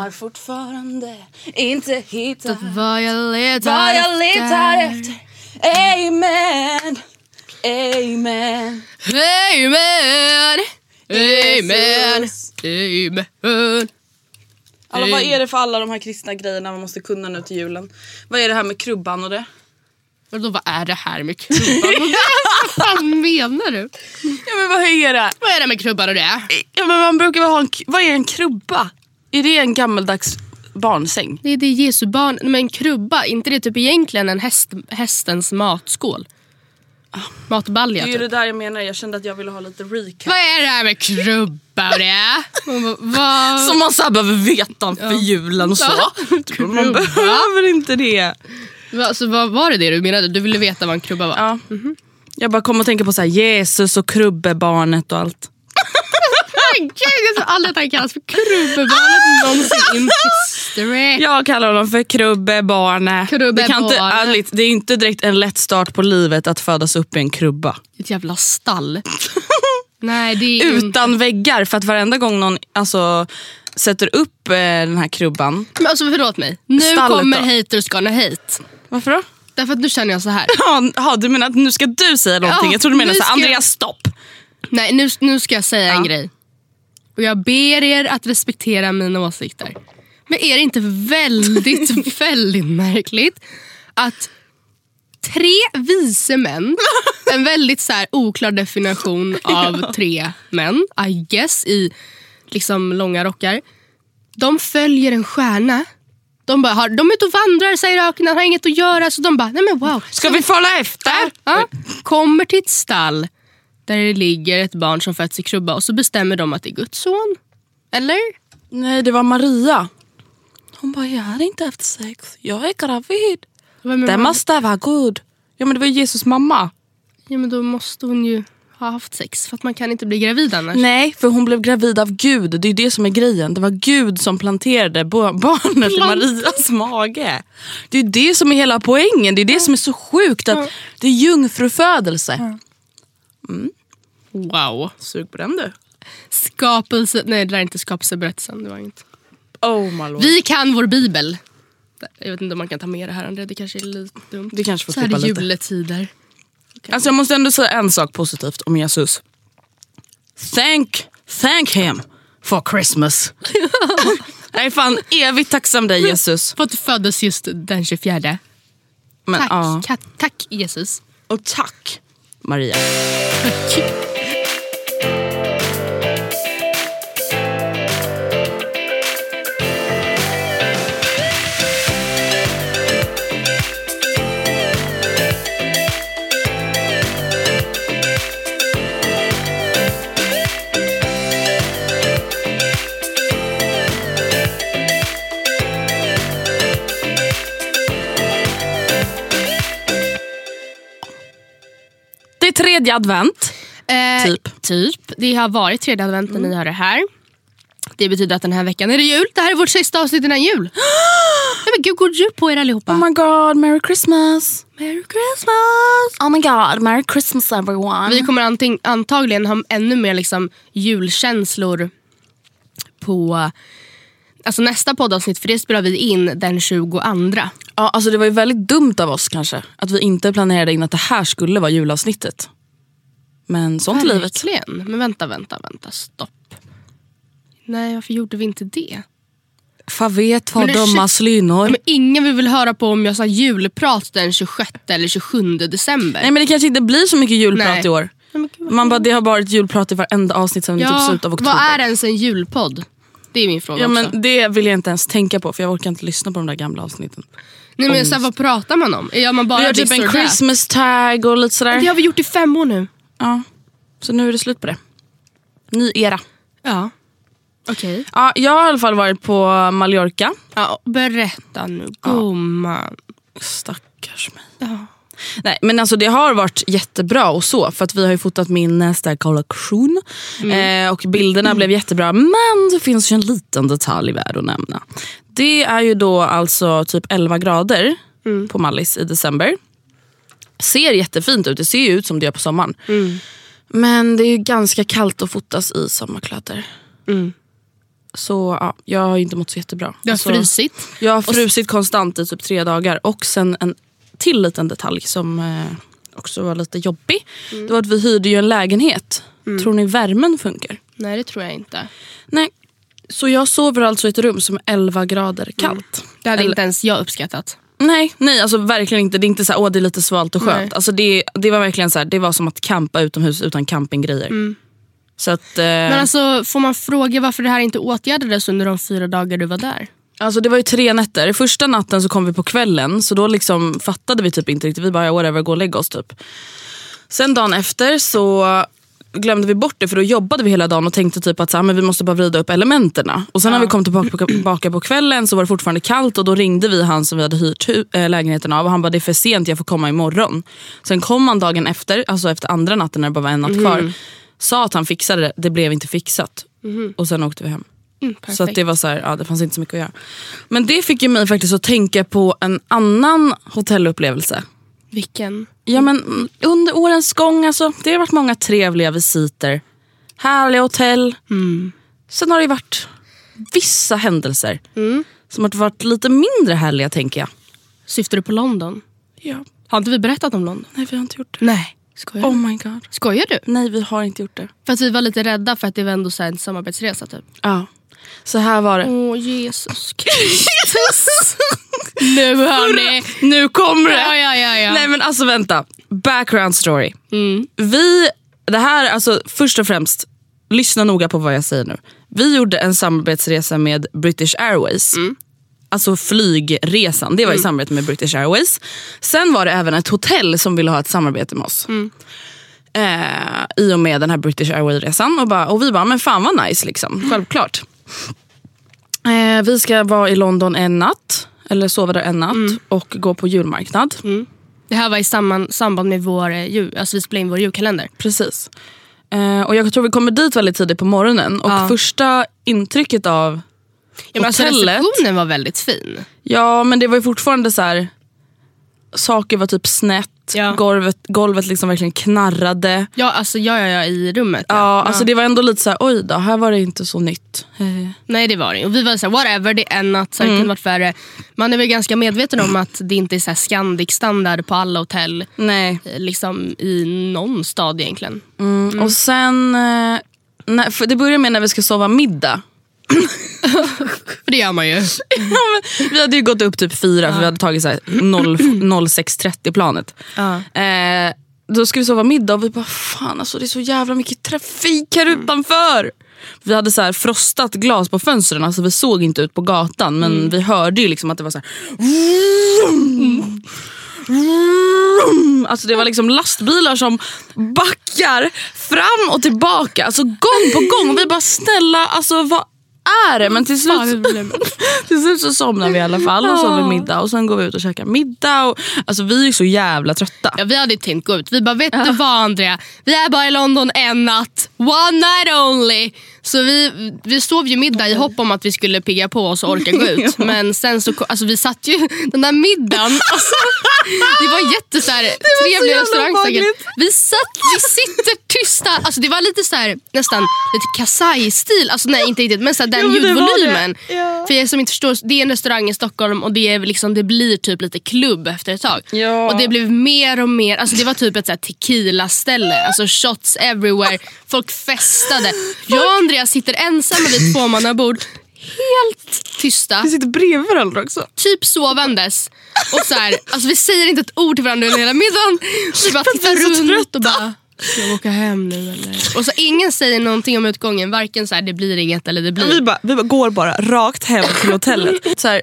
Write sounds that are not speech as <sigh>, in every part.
Har fortfarande inte hittat Vad jag letar vad jag letar efter. Amen. Amen. Amen! Amen! Amen! Alla, vad är det för alla de här kristna grejerna man måste kunna nu till julen? Vad är det här med krubban och det? Vadå, vad är det här med krubban <laughs> och det? Vad fan menar du? Ja men vad är det? Vad är det med krubban och det? Ja, men man brukar väl ha en, vad är en krubba? Är det en gammaldags barnsäng? Det är det Jesu barn, men krubba, inte det typ egentligen en häst, hästens matskål? Matbalja Det är ju det typ. där jag menar, jag kände att jag ville ha lite recap. Vad är det här med krubba och det? Man bara, Vad? Som man så här behöver veta om för julen och så. Ja. Man behöver inte det. Va, så vad var det det du menade? Du ville veta vad en krubba var? Ja. Jag bara kom att tänka på så här, Jesus och krubbebarnet och allt. <laughs> Gud, jag tror aldrig att han kallas för krubbebarnet någonsin history. Jag kallar honom för krubbebarnet. Det, kan inte, ärligt, det är inte direkt en lätt start på livet att födas upp i en krubba. Ett jävla stall. Nej, är inte... Utan väggar, för att varenda gång någon alltså, sätter upp eh, den här krubban. Men alltså förlåt mig. Nu Stallet kommer då? haters gonna hate. Varför då? Därför att nu känner jag så här. <laughs> Ja, du menar att nu ska du säga någonting? Ja, jag tror du menar nu så här, Andreas stopp. Nej, nu, nu ska jag säga en Ja. grej. Och jag ber er att respektera mina åsikter. Men är det inte väldigt, <laughs> väldigt märkligt att tre vise män, en väldigt så här oklar definition <laughs> av tre män, I guess, i liksom långa rockar. De följer en stjärna. De, bara, har, de är ute och vandrar, säger öknen, har inget att göra. Så de bara, nej men wow. Ska vi följa efter? Ja, kommer till ett stall där det ligger ett barn som fötts i krubba och så bestämmer de att det är Guds son. Eller? Nej, det var Maria. Hon bara, jag hade inte haft sex. Jag är gravid. Vem är Det måste vara Gud. Ja men det var Jesus mamma. Ja, men då måste hon ju ha haft sex för att man kan inte bli gravid annars. Nej, för hon blev gravid av Gud. Det är ju det som är grejen. Det var Gud som planterade <laughs> barnet i Marias mage. Det är ju det som är hela poängen. Det är det som är så sjukt. att Det är jungfrufödelse. Wow. Sug på den du. Skapelse... Nej, det där är inte skapelseberättelsen. Det var inget. Oh my lord. Vi kan vår bibel. Jag vet inte om man kan ta med det här André, det kanske är lite dumt. Vi kanske får Så här lite. juletider. Alltså jag måste ändå säga en sak positivt om Jesus. Thank, thank him for Christmas. <laughs> jag är fan evigt tacksam dig Jesus. För att du föddes just den 24. Men, Tack, ja. Tack Jesus. Och tack Maria. Det tredje advent. Eh, Typ. Typ. Det har varit tredje advent när ni hör det här. Det betyder att den här veckan är det jul. Det här är vårt sista avsnitt innan jul. <gasps> Nej, men gud, god jul på er allihopa. Oh my god, merry Christmas! Merry Christmas! Oh my god, merry Christmas everyone! Vi kommer anting, antagligen ha ännu mer liksom, julkänslor på alltså, nästa poddavsnitt. För det spelar vi in den 22. Ja, alltså det var ju väldigt dumt av oss kanske. Att vi inte planerade in att det här skulle vara julavsnittet. Men sånt är livet. Men vänta, vänta, vänta. Stopp. Nej, varför gjorde vi inte det? Favet Men var det- dumma slynor. Men ingen vill väl höra på om jag sa julprat den 26 eller 27 december? Nej men det kanske inte blir så mycket julprat Nej. i år. Nej, men gud, Man bara, det har varit julprat i varenda avsnitt sedan typ ja, slutet av oktober. vad är ens en julpodd? Det är min fråga Ja, också. men det vill jag inte ens tänka på för jag orkar inte lyssna på de där gamla avsnitten. Nej, men så här, vad pratar man om? Gör man bara Vi har typ this en that? Christmas tag och lite sådär. Det har vi gjort i fem år nu. Ja. Så nu är det slut på det. Ny era. Ja. Okej. Ja, jag har i alla fall varit på Mallorca. Ja, berätta nu, gumman. Stackars mig. Nej, men alltså det har varit jättebra och så för att vi har ju fotat min nästa kollektion eh, och bilderna blev jättebra men det finns ju en liten detalj värd att nämna. Det är ju då alltså typ 11 grader på Mallis i december. Ser jättefint ut, det ser ju ut som det gör på sommaren. Men det är ju ganska kallt att fotas i sommarkläder. Så ja, jag har ju inte mått så jättebra. Det har Alltså- frusit. jag har frusit konstant i typ tre dagar. Och sen en till liten detalj som eh, också var lite jobbig. Det var att vi hyrde ju en lägenhet. Tror ni värmen funkar? Nej, det tror jag inte. Nej. Så jag sover alltså i ett rum som är 11 grader kallt. Det hade Eller- inte ens jag uppskattat. Nej, nej alltså verkligen inte. Det är inte så här, åh det är lite svalt och skönt. Nej. Alltså det, det var verkligen så här, det var som att campa utomhus utan campinggrejer. Så att, eh, Men alltså, får man fråga varför det här inte åtgärdades under de fyra dagar du var där? Alltså det var ju tre nätter. Första natten så kom vi på kvällen så då liksom fattade vi typ inte riktigt. Vi bara ja, whatever, gå och lägga oss typ. Sen dagen efter så glömde vi bort det för då jobbade vi hela dagen och tänkte typ att så här, men vi måste bara vrida upp elementerna. Och sen när vi kom tillbaka på, tillbaka på kvällen så var det fortfarande kallt och då ringde vi han som vi hade hyrt äh, lägenheten av och han bara det är för sent, jag får komma imorgon. Sen kom han dagen efter, alltså efter andra natten när det bara var en natt kvar. Sa att han fixade det, det blev inte fixat. Och sen åkte vi hem. Så att det var så här, ja, det fanns inte så mycket att göra. Men det fick ju mig faktiskt att tänka på en annan hotellupplevelse. Vilken? Ja, men mm, under årens gång, alltså, det har varit många trevliga visiter. Härliga hotell. Sen har det varit vissa händelser som har varit lite mindre härliga tänker jag. Syftar du på London? Ja. Har inte vi berättat om London? Nej, vi har inte gjort det. Nej. Skojar du? Oh my god. Skojar du? Nej, vi har inte gjort det. För att vi var lite rädda för att det var ändå så en samarbetsresa typ. Ja. Så här var det. Åh Jesus <laughs> Kristus. <laughs> nu hörni. Nu kommer det! Ja, ja, ja, ja. Nej men alltså vänta. Background story. Vi, det här, alltså först och främst, lyssna noga på vad jag säger nu. Vi gjorde en samarbetsresa med British Airways. Alltså flygresan, det var i samarbete med British Airways. Sen var det även ett hotell som ville ha ett samarbete med oss. Eh, I och med den här British Airways-resan. Och, bara, och vi bara, men fan vad nice liksom. Självklart. Eh, vi ska vara i London en natt. Eller sova där en natt. Och gå på julmarknad. Det här var i samband, samband med vår eh, jul, alltså vi spelade in vår julkalender. Precis. Eh, och jag tror vi kommer dit väldigt tidigt på morgonen. Och Ja. första intrycket av Ja, men alltså, hotellet. receptionen var väldigt fin. Ja men det var ju fortfarande så här. Saker var typ snett. Ja. Golvet, golvet liksom verkligen knarrade. Ja, alltså ja, ja, ja i rummet. Ja, alltså det var ändå lite så här, oj då, här var det inte så nytt. Eh, Nej det var det Och vi var så här, whatever, det är en natt, så Mm. det kunde varit värre. Man är väl ganska medveten om att det inte är så här Scandic standard på alla hotell. Nej. eh, Liksom i någon stad egentligen. Och sen, eh, när, för det börjar med när vi ska sova middag. <coughs> För det gör man ju. Vi hade ju gått upp typ fyra för vi hade tagit så här 0 06.30 <coughs> planet. Ja. Eh, då ska vi sova middag och vi bara fan alltså det är så jävla mycket trafik här utanför. Vi hade så frostat glas på fönstren, alltså vi såg inte ut på gatan men vi hörde ju liksom att det var så här. Alltså det var liksom lastbilar som backar fram och tillbaka, alltså gång på gång. Och vi bara snälla, alltså vad är det? Men till slut, <laughs> till slut så somnar vi i alla fall och sover middag och sen går vi ut och käkar middag. Och, alltså vi är så jävla trötta. Ja, vi hade tänkt gå ut. Vi bara, vet du vad Andrea? Vi är bara i London en natt. One night only. Så vi, vi sov ju middag i hopp om att vi skulle pigga på oss och orka gå ut. <laughs> Men sen så, alltså vi satt ju, den där middagen, alltså, det var jätte så här, trevlig jävla restaurang säkert. Vi, satt, vi sitter tysta, alltså det var lite så här, nästan lite Kasai-stil. Alltså nej inte riktigt men så här, den Jo, ljudvolymen. Ja. För er som inte förstår, det är en restaurang i Stockholm och det, är liksom, det blir typ lite klubb efter ett tag. Ja. Och det blev mer och mer, alltså det var typ ett tequila-ställe. Alltså shots everywhere, folk festade. Jag och Andreas sitter ensamma vid ett tvåmannabord. Helt tysta, Vi sitter bredvid varandra också. typ sovandes. Och så här, alltså vi säger inte ett ord till varandra under hela middagen. Vi bara tittar vi runt och bara, ska jag åka hem nu eller? Och så ingen säger någonting om utgången, varken så här, det blir inget eller det blir. Vi bara, vi bara går bara rakt hem till hotellet. Så här,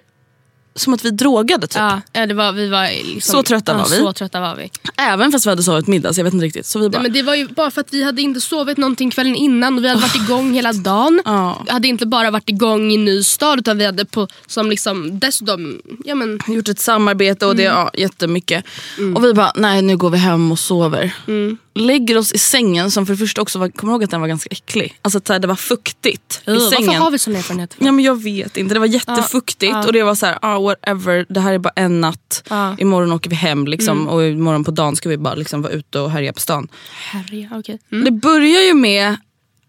som att vi drogade typ. Ja, ja, det var, vi var liksom, Så trötta var vi. Så trötta var vi. Även fast vi hade sovit middag så jag vet inte riktigt. Så vi bara, Nej, men det var ju bara för att vi hade inte sovit någonting kvällen innan och vi hade varit <laughs> igång hela dagen. Ja. Vi hade inte bara varit igång i ny stad utan vi hade på, som liksom, dessutom ja, men, gjort ett samarbete och det Mm. ja, jättemycket. Och vi bara, nej nu går vi hem och sover. Mm. Lägger oss i sängen som för det första också var, kommer ihåg att den var ganska äcklig. Alltså att det var fuktigt i Ugh, sängen. Varför har vi sån erfarenhet? Ja, men jag vet inte, det var jättefuktigt Ja, ja. och det var så här, ah, whatever, det här är bara en natt. Mm. Imorgon åker vi hem liksom, och imorgon på dagen ska vi bara liksom, vara ute och härja på stan. Herre, okej. Mm. Det börjar ju med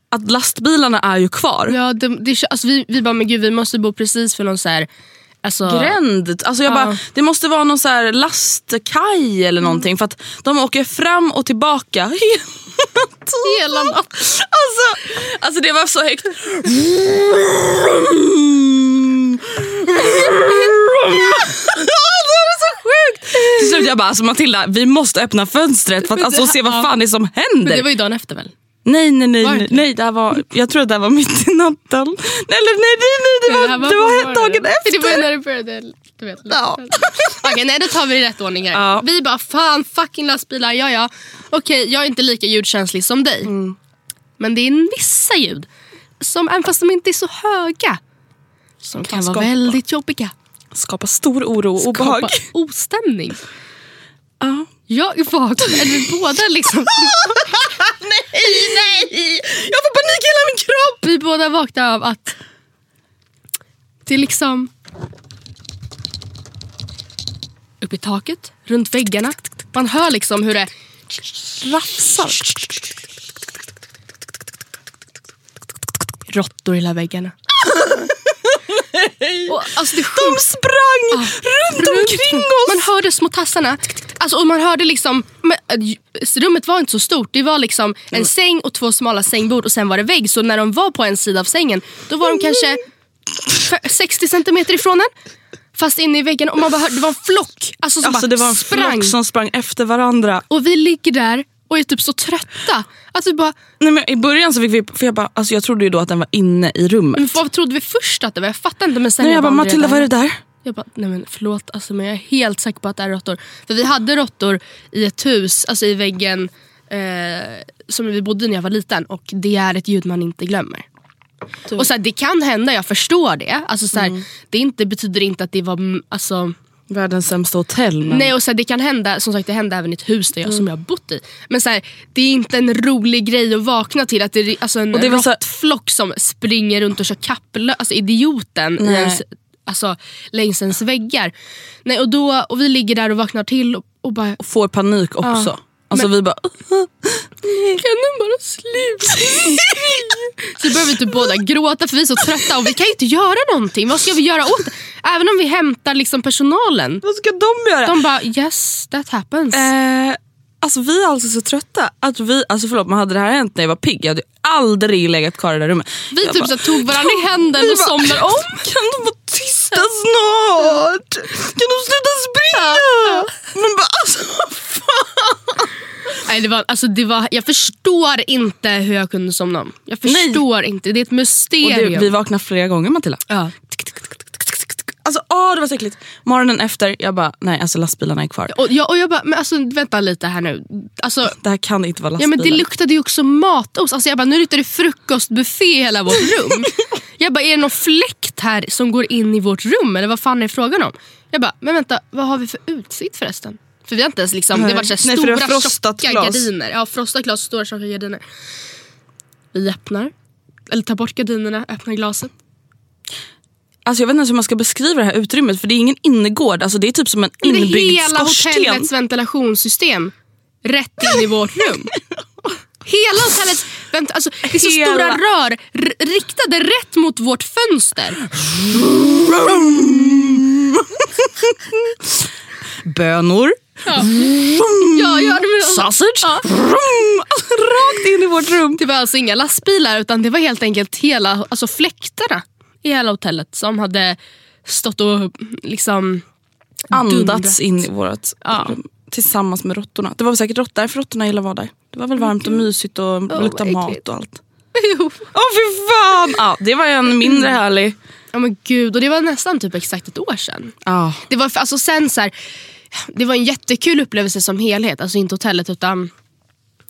att lastbilarna är ju kvar. Ja, det, det, alltså vi, vi bara, men gud vi måste bo precis för någon så här, alltså, Gränd. Alltså jag Ja. bara, det måste vara någon så här lastkaj eller någonting för att de åker fram och tillbaka <laughs> hela natten. Alltså, alltså det var så högt. det var så sjukt. Till slut jag bara, alltså Matilda vi måste öppna fönstret för att alltså, se vad fan det är som Men händer. det var ju dagen efter väl? Nej nej nej, Var det nej, nej det var, jag tror att det här var mitt i natten. Nej, eller, nej, nej, nej det var, det var, på dagen morgonen. efter. Det var när det började, du vet. Ja. Okej, nej då tar vi det i rätt ordning här. Ja. Vi bara, fan fucking lastbilar, ja ja. Okej, jag är inte lika ljudkänslig som dig. Mm. Men det är vissa ljud, som, även fast de inte är så höga, som kan vara skapa- väldigt jobbiga. Skapa stor oro och obehag. Skapa ostämning. Ja. Jag vaknade, eller vi båda liksom, <laughs> <laughs> Nej, nej! Jag får panik i hela min kropp! vi båda vaknade av att det liksom upp i taket, runt väggarna. Man hör liksom hur det Rafsar. råttor i hela väggarna. Och, alltså, De sprang Ah, runt omkring oss! Man hörde små tassarna. Alltså, och man hörde liksom, äh, rummet var inte så stort. Det var liksom en säng och två smala sängbord och sen var det vägg. Så när de var på en sida av sängen då var de kanske f- 60 centimeter ifrån en. Fast inne i väggen och man bara hörde, det var en flock. Alltså, som Alltså bara det var en sprang. flock som sprang efter varandra. Och vi ligger där och är typ så trötta. Att vi bara, Nej, men I början så fick vi, för jag, bara, alltså jag trodde ju då att den var inne i rummet. men vad trodde vi först att det var? Jag fattar inte men sen Nej, jag bara, Andrea Matilda vad är det där? Jag bara, nej men förlåt alltså, men jag är helt säker på att det är råttor. För vi hade råttor i ett hus, alltså i väggen eh, som vi bodde i när jag var liten och det är ett ljud man inte glömmer. Och så här, Det kan hända, jag förstår det. Alltså, så här, Det inte, betyder inte att det var... mm, Alltså, Världens sämsta hotell. Men... Nej och så här, Det kan hända, som sagt det hände även i ett hus där jag, som jag har bott i. Men så här, det är inte en rolig grej att vakna till. Att det är alltså en Och det var så råttflock som springer runt och kör kapplö, alltså idioten i Nej. ens, alltså, längs ens väggar. Nej, och, då, och vi ligger där och vaknar till och, och bara Får panik också. Ja. Alltså vi bara... <laughs> kan den bara sluta <laughs> Så börjar vi typ båda gråta för vi är så trötta och vi kan ju inte göra någonting. Vad ska vi göra åt det? Även om vi hämtar liksom personalen. Vad ska de göra? De bara yes that happens. Eh, alltså vi är alltså så trötta. Att vi, alltså förlåt, men hade det här hänt när jag var pigg, jag hade aldrig legat kvar i det där rummet. vi Jag typ bara, så tog varandra i handen vi och bara, somnar om. <laughs> Kan de vara tysta snart? Kan de sluta springa? Men bara alltså fan. Nej, det var, alltså, det var, jag förstår inte hur jag kunde somna om. Jag förstår inte, det är ett Och mysterium. det, vi vaknade flera gånger Matilda. ja. Alltså åh det var så äckligt. Morgonen efter, jag bara nej alltså lastbilarna är kvar. och, jag, och jag bara, men alltså, vänta lite här nu. Alltså, Det här kan inte vara ja, lastbilar. men det luktade ju också matost. Alltså, jag bara, nu luktar det frukostbuffé i hela vårt rum. <laughs> jag bara, är det någon fläkt här som går in i vårt rum? Eller vad fan är det frågan om? Jag bara, men vänta, vad har vi för utsikt förresten? För vi har inte ens liksom, det Nej. var så här Nej, det stora var frostat tjocka glas. gardiner. Ja, frostat glas, stora tjocka gardiner. Vi öppnar. Eller ta bort gardinerna, öppna glaset. Alltså jag vet inte ens hur man ska beskriva det här utrymmet för det är ingen innergård. Alltså det är typ som en Men det är inbyggd hela skorsten. hotellets ventilationssystem rätt in i <laughs> vårt rum. Hela hotellets vent- alltså, Det är så Hela. stora rör riktade rätt mot vårt fönster. <laughs> Bönor. Ja, ja, det, var, Sausage. Ja. Rakt in i vårt rum. det var alltså inga lastbilar utan det var helt enkelt hela alltså fläktarna i hela hotellet som hade stått och liksom Andats in i vårt Ja. rum. Tillsammans med råttorna. Det var väl säkert rått därför råttorna gillade att vara där. Det var väl varmt och mysigt och luktade vad mat äckligt. och allt. Åh fy fan! Ja, det var en mindre härlig. Ja men gud, och det var nästan typ exakt ett år sedan. Ja. Det var, alltså sen så här, det var en jättekul upplevelse som helhet, alltså inte hotellet utan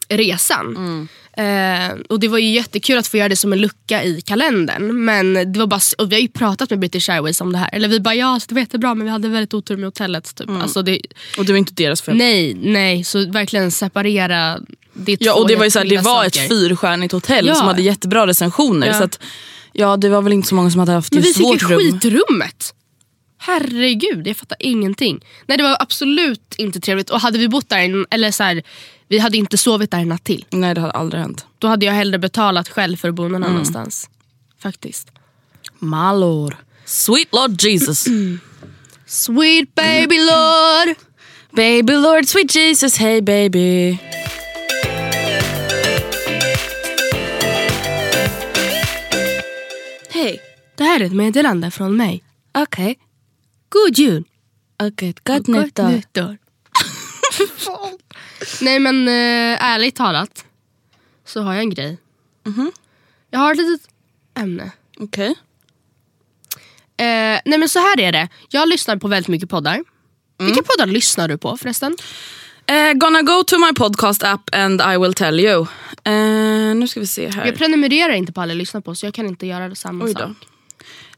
resan. Eh, och Det var ju jättekul att få göra det som en lucka i kalendern. Men det var bara, och vi har ju pratat med British Airways om det här. Eller vi bara ja, det var jättebra men vi hade väldigt otur med hotellet. Typ. Alltså det, Och det var inte deras fel. nej, nej, så verkligen separera. Det, Ja, och det var, ju helt så här, det var saker. ett fyrstjärnigt hotell Ja. som hade jättebra recensioner. Ja. Så att, ja, det var väl inte så många som hade haft Men vi just fick vårt ju rum. skitrummet. Herregud, jag fattar ingenting. Nej det var absolut inte trevligt. Och hade vi bott där, eller så här, vi hade inte sovit där en natt till. Nej det hade aldrig hänt. Då hade jag hellre betalat själv för att bo någon Mm. annanstans. Faktiskt. Malor. Sweet Lord Jesus. <clears throat> Sweet baby lord. baby Lord sweet Jesus, hey baby. Hej. Det här är ett meddelande från mig. Okej. God jul. Okej, gott och nytt år. <laughs> Nej men eh, ärligt talat så har jag en grej. Mhm. Jag har ett litet ämne. Okej. Eh, nej men så här är det. Jag lyssnar på väldigt mycket poddar. Mm. Vilka poddar lyssnar du på förresten? Eh, gonna go to my podcast app and I will tell you. Eh, nu ska vi se här. Jag prenumererar inte på alla jag lyssnar på så jag kan inte göra samma sak.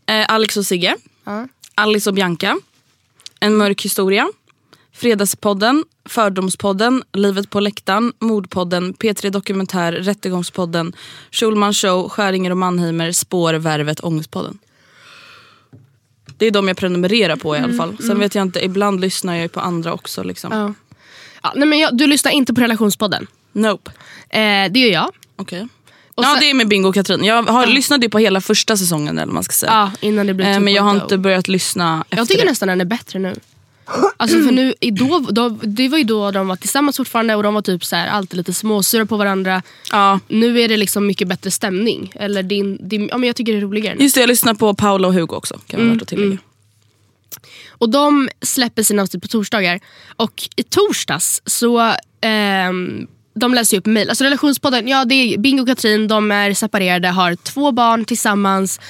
Eh, Alex och Sigge. Ja. Alice och Bianca. En mörk historia. Fredagspodden, Fördomspodden, Livet på läktaren, Mordpodden, P3 Dokumentär, Rättegångspodden, Schulman Show, Skäringer och Mannheimer, Spår, Värvet, Ångestpodden. Det är de jag prenumererar på i alla fall. Sen vet jag inte, ibland lyssnar jag ju på andra också. Liksom. Ja. Ja, nej men jag, du lyssnar inte på relationspodden. Nope. Eh, det gör jag. Okej. Och Ja sen- det är med Bingo och Katrin. Jag har lyssnat ju på hela första säsongen eller vad man ska säga. Ja, innan det blir eh, Two men jag har inte börjat lyssna efter Jag tycker det. nästan den är bättre nu. Alltså för nu, då, då, det var ju då de var tillsammans fortfarande och de var typ så här, alltid lite småsura på varandra. Ja. Nu är det liksom mycket bättre stämning. Eller din, din, ja, men jag tycker det är roligare nu. Just det, jag lyssnar på Paolo och Hugo också. Kan värt att tillägga. Och de släpper sina avsnitt på torsdagar. Och i torsdags så ehm, de läser upp mejl. Alltså relationspodden, ja det är Bingo och Katrin, de är separerade, har två barn tillsammans.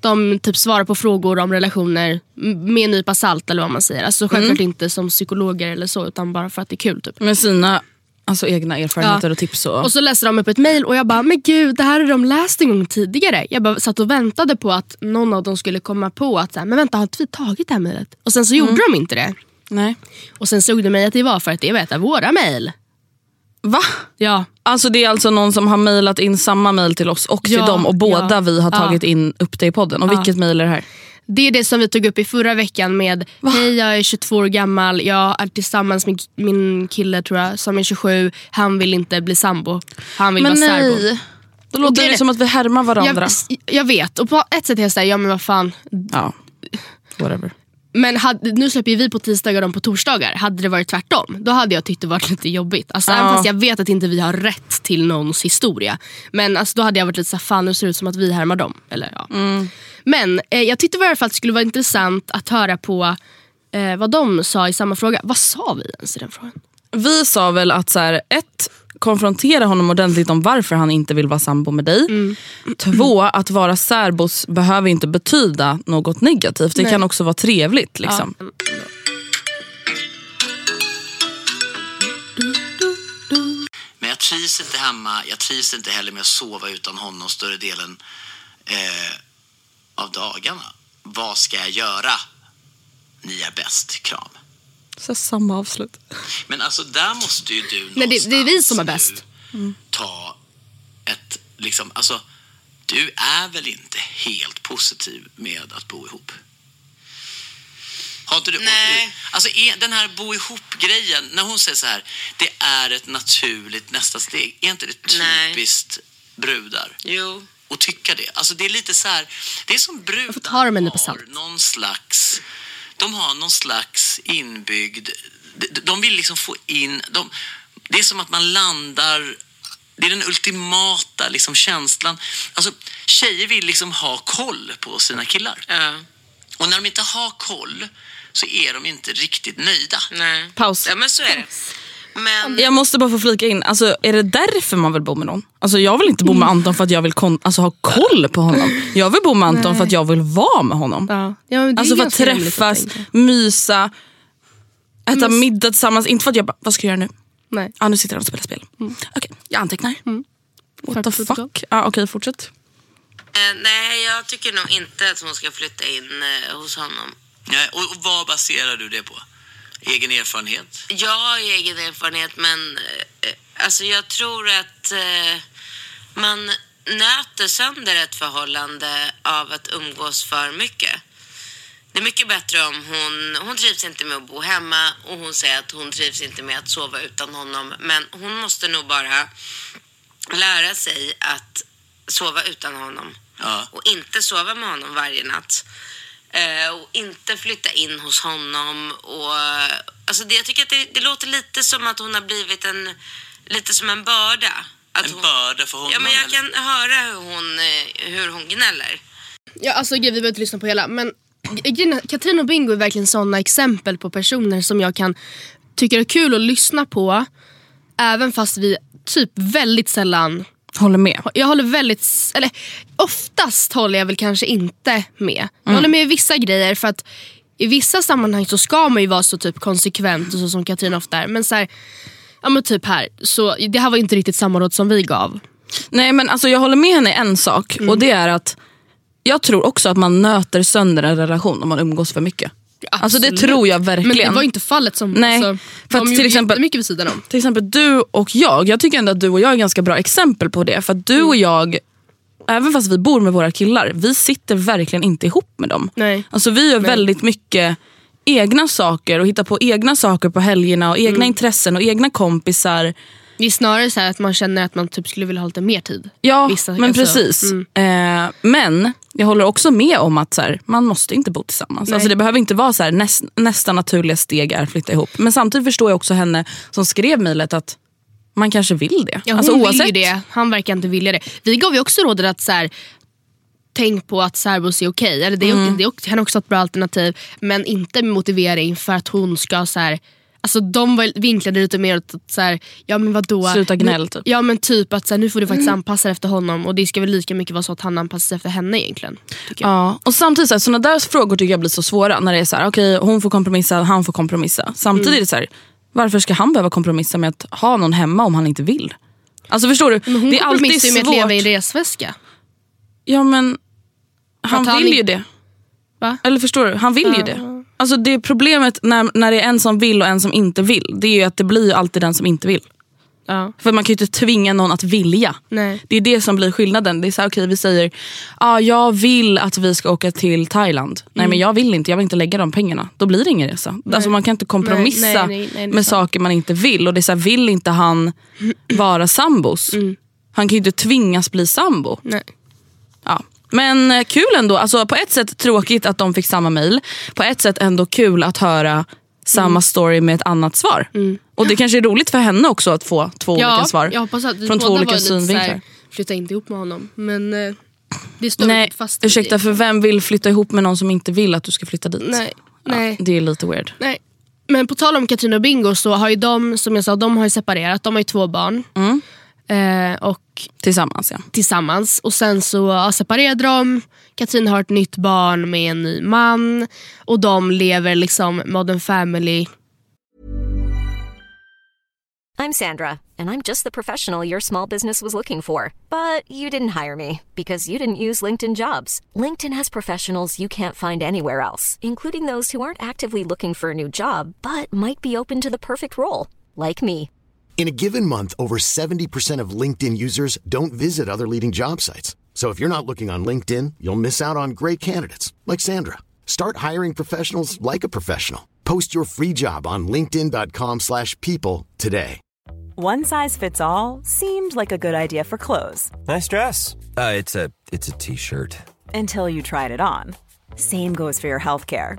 De typ svarar på frågor om relationer med en nypa salt eller vad man säger. Alltså självklart inte som psykologer eller så utan bara för att det är kul. Typ. Med sina alltså, egna erfarenheter Ja. och tips. Och... Och så läser de upp ett mejl och jag bara, men gud det här har de läst en gång tidigare. Jag bara satt och väntade på att någon av dem skulle komma på att, så här, men vänta har inte vi tagit det här mejlet? Och sen så gjorde de inte det. Nej. Och sen såg det mig att det var för att det var ett av våra mejl. Va? Ja. Alltså det är alltså någon som har mejlat in samma mejl till oss och till Ja, dem och båda ja, vi har ja. tagit in upp det i podden. Och vilket mejl är det här? Det är det som vi tog upp i förra veckan med Hej jag är 22 år gammal, jag är tillsammans med min kille tror jag som är 27. Han vill inte bli sambo. Han vill Men vara särbo. nej. Då låter det är- som att vi härmar varandra. Jag, jag vet och på ett sätt är jag såhär, ja men vad fan. Ja, whatever. Men hade, nu släpper vi på tisdagar och de på torsdagar. Hade det varit tvärtom, då hade jag tyckt det varit <laughs> lite jobbigt. Alltså, Även fast jag vet att inte vi har rätt till någons historia. Men alltså, då hade jag varit lite såhär, fan nu ser det ut som att vi härmar dem. Eller, ja. Men eh, jag tyckte i alla fall att det skulle vara intressant att höra på eh, vad de sa i samma fråga. Vad sa vi ens i den frågan? Vi sa väl att så här, ett, konfrontera honom ordentligt om varför han inte vill vara sambo med dig. Två, att vara särbos behöver inte betyda något negativt. Det Nej. kan också vara trevligt. Liksom. Men jag trivs inte hemma. Jag trivs inte heller med att sova utan honom större delen eh, av dagarna. Vad ska jag göra? Ni är bäst. Kram. Så samma avslut. Men alltså där måste ju du Nej, det- det är vi som är någonstans bäst. nu Ta ett, liksom, alltså du är väl inte helt positiv med att bo ihop? Har inte du? Nej. Alltså den här bo ihop-grejen, när hon säger så här, det är ett naturligt nästa steg. Är inte det Nej. typiskt brudar? Jo. Och tycka det. Alltså det är lite så här, det är som brudar har någon slags, de har någon slags inbyggd, de, de vill liksom få in, de, det är som att man landar det är den ultimata liksom, känslan. Alltså, tjejer vill liksom ha koll på sina killar. Ja. Och när de inte har koll så är de inte riktigt nöjda. Nej. Paus. Ja, men så är det. Men... Jag måste bara få flika in, alltså, är det därför man vill bo med någon? Alltså, jag vill inte bo med Anton för att jag vill kon- alltså, ha koll på honom. Jag vill bo med Anton för att jag vill vara med honom. Ja. Ja, men Alltså för att träffas, tänka. mysa, äta middag tillsammans. Inte för att jag bara, vad ska jag göra nu? Nej. Ah, nu sitter han och spelar spel. Okej, jag antecknar. What the protokoll. fuck? Ah, Okej, fortsätt. Eh, nej, jag tycker nog inte att hon ska flytta in eh, hos honom. Nej, och, och vad baserar du det på? Egen erfarenhet? Har egen erfarenhet, men eh, alltså jag tror att eh, man nöter sönder ett förhållande av att umgås för mycket. Det är mycket bättre om hon, hon trivs inte med att bo hemma och hon säger att hon trivs inte med att sova utan honom. Men hon måste nog bara lära sig att sova utan honom. Ja. Och inte sova med honom varje natt. Eh, och inte flytta in hos honom. Och, alltså det, jag tycker att det, det låter lite som att hon har blivit en, lite som en börda. Att En hon, börda för honom? Ja, men jag eller? kan höra hur hon, eh, hur hon gnäller. Ja, alltså vi behöver inte lyssna på hela. Men är, Katrin och Bingo är verkligen sådana exempel på personer som jag kan tycka är kul att lyssna på. Även fast vi typ väldigt sällan Håller med. jag håller väldigt, eller oftast håller jag väl kanske inte med. Jag håller med i vissa grejer för att i vissa sammanhang så ska man ju vara så typ konsekvent och så som Katrin ofta är. Men så här, ja men typ här, så det här var inte riktigt samma råd som vi gav. Nej men alltså jag håller med henne i en sak Mm. och det är att jag tror också att man nöter sönder en relation om man umgås för mycket. Alltså det tror jag verkligen. Men det var inte fallet som, Nej, alltså, för de till exempel- mycket vid sidan om. Till exempel du och jag, jag tycker ändå att du och jag är ganska bra exempel på det. För att du och jag, även fast vi bor med våra killar, vi sitter verkligen inte ihop med dem. Nej. Alltså vi gör väldigt mycket egna saker och hittar på egna saker på helgerna och egna intressen och egna kompisar. Det är snarare så att man känner att man typ skulle vilja ha lite mer tid. Ja, Vissa- men alltså, precis. mm. Eh, men jag håller också med om att så här, man måste inte bo tillsammans. Nej. Alltså, det behöver inte vara så här, näst, nästa naturliga steg är att flytta ihop. Men samtidigt förstår jag också henne som skrev mejlet att man kanske vill det. Ja, hon alltså, vill oavsett. ju det, han verkar inte vilja det. Vi gav ju också rådet att så här, tänk på att särbos är okej. Eller det, är, Mm. det är också- han är också ett bra alternativ. Men inte med motivering för att hon ska så här, Alltså de var, vinklade lite mer åt att så här, ja men vadå? Sluta gnäll, typ. Ja men typ att så här, nu får du faktiskt anpassa dig efter honom och det ska väl lika mycket vara så att han anpassar sig efter henne egentligen. Ja, och samtidigt så såna där frågor tycker jag blir så svåra. När det är så här, okej hon får kompromissa, han får kompromissa. Samtidigt det så här, varför ska han behöva kompromissa med att ha någon hemma om han inte vill? Alltså förstår du? Men hon det är alltid kompromissar ju med svårt. att leva i resväska. Ja men han han vill ju det. Va? Eller förstår du? Han vill ju det. Alltså det problemet när, när det är en som vill och en som inte vill. Det är ju att det blir alltid den som inte vill. Ja. För man kan ju inte tvinga någon att vilja. Nej. Det är det som blir skillnaden. Det är så här, okej vi säger, ah, jag vill att vi ska åka till Thailand. Nej Mm. men jag vill inte, jag vill inte lägga de pengarna. Då blir det ingen resa. Alltså, man kan inte kompromissa Nej, nej, nej, nej, med saker man inte vill. Och det är så här, vill inte han vara sambos? Han kan ju inte tvingas bli sambo. Mm. Ja. Men eh, kul ändå. Alltså, på ett sätt tråkigt att de fick samma mail. På ett sätt ändå kul att höra samma Mm. story med ett annat svar. Och det kanske är roligt för henne också att få två olika svar. Jag hoppas att från två olika så här, synvinklar. flytta inte ihop med honom. Men eh, det står Nej, fast ursäkta det. för vem vill flytta ihop med någon som inte vill att du ska flytta dit? Nej, Ja, nej. Det är lite weird. Nej. Men på tal om Katrina och Bingo så har ju de, som jag sa, de har separerat. De har ju två barn. Mm. Eh, och Tillsammans ja. tillsammans. Och sen så ja, separerade de. Katrin har ett nytt barn med en ny man. Och de lever liksom modern family. I'm Sandra, and I'm just the professional your small business was looking for. But you didn't hire me because you didn't use LinkedIn jobs. LinkedIn has professionals you can't find anywhere else, including those who aren't actively looking for a new job but might be open to the perfect role, like me. In a given month, over 70% of LinkedIn users don't visit other leading job sites. So if you're not looking on LinkedIn, you'll miss out on great candidates like Sandra. Start hiring professionals like a professional. Post your free job on linkedin.com/people slash people today. One size fits all seemed like a good idea for clothes Nice dress. Uh, it's a it's a t-shirt. until you tried it on. Same goes for your healthcare.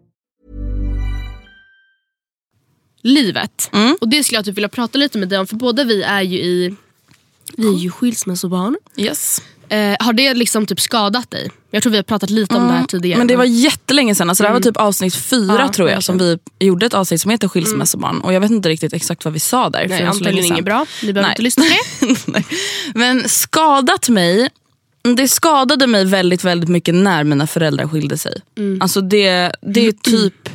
Livet. Och det skulle jag typ vilja prata lite med dig om för båda vi är ju i vi är ju skilsmässobarn. Yes. Eh, har det liksom typ skadat dig? Jag tror vi har pratat lite om det här tidigare. Men det var jättelänge sedan. Alltså Det här var Mm. typ avsnitt fyra Ja, tror jag som vi gjorde ett avsnitt som heter skilsmässobarn. Och jag vet inte riktigt exakt vad vi sa där. Nej, antagligen inget bra. Ni behöver Nej. inte lyssna på det. <laughs> Men skadat mig, det skadade mig väldigt väldigt mycket när mina föräldrar skilde sig. Mm. Alltså det, det är typ,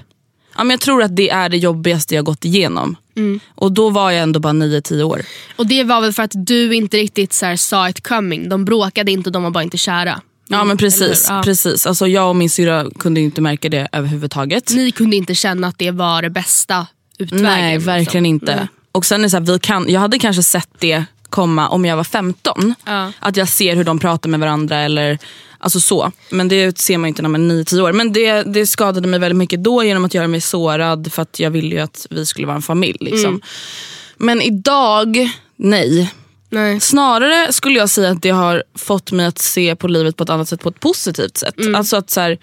ja, men jag tror att det är det jobbigaste jag gått igenom. Mm. Och då var jag ändå bara 9-10 år. Och det var väl för att du inte riktigt så här, saw it coming. De bråkade inte, de var bara inte kära. Ja men precis. Ja. precis. Alltså, jag och min syrra kunde inte märka det överhuvudtaget. Ni kunde inte känna att det var det bästa utvägen. Nej, liksom. verkligen inte. Nej. Och sen är så här, vi kan, Jag hade kanske sett det komma om jag var 15. Ja. Att jag ser hur de pratar med varandra. eller alltså så. Men det ser man inte när man är 9-10 år. Men det, det skadade mig väldigt mycket då genom att göra mig sårad. För att jag ville ju att vi skulle vara en familj. Liksom. Mm. Men idag, nej. Nej. Snarare skulle jag säga att det har fått mig att se på livet på ett annat sätt, på ett positivt sätt. Mm. Alltså att så här,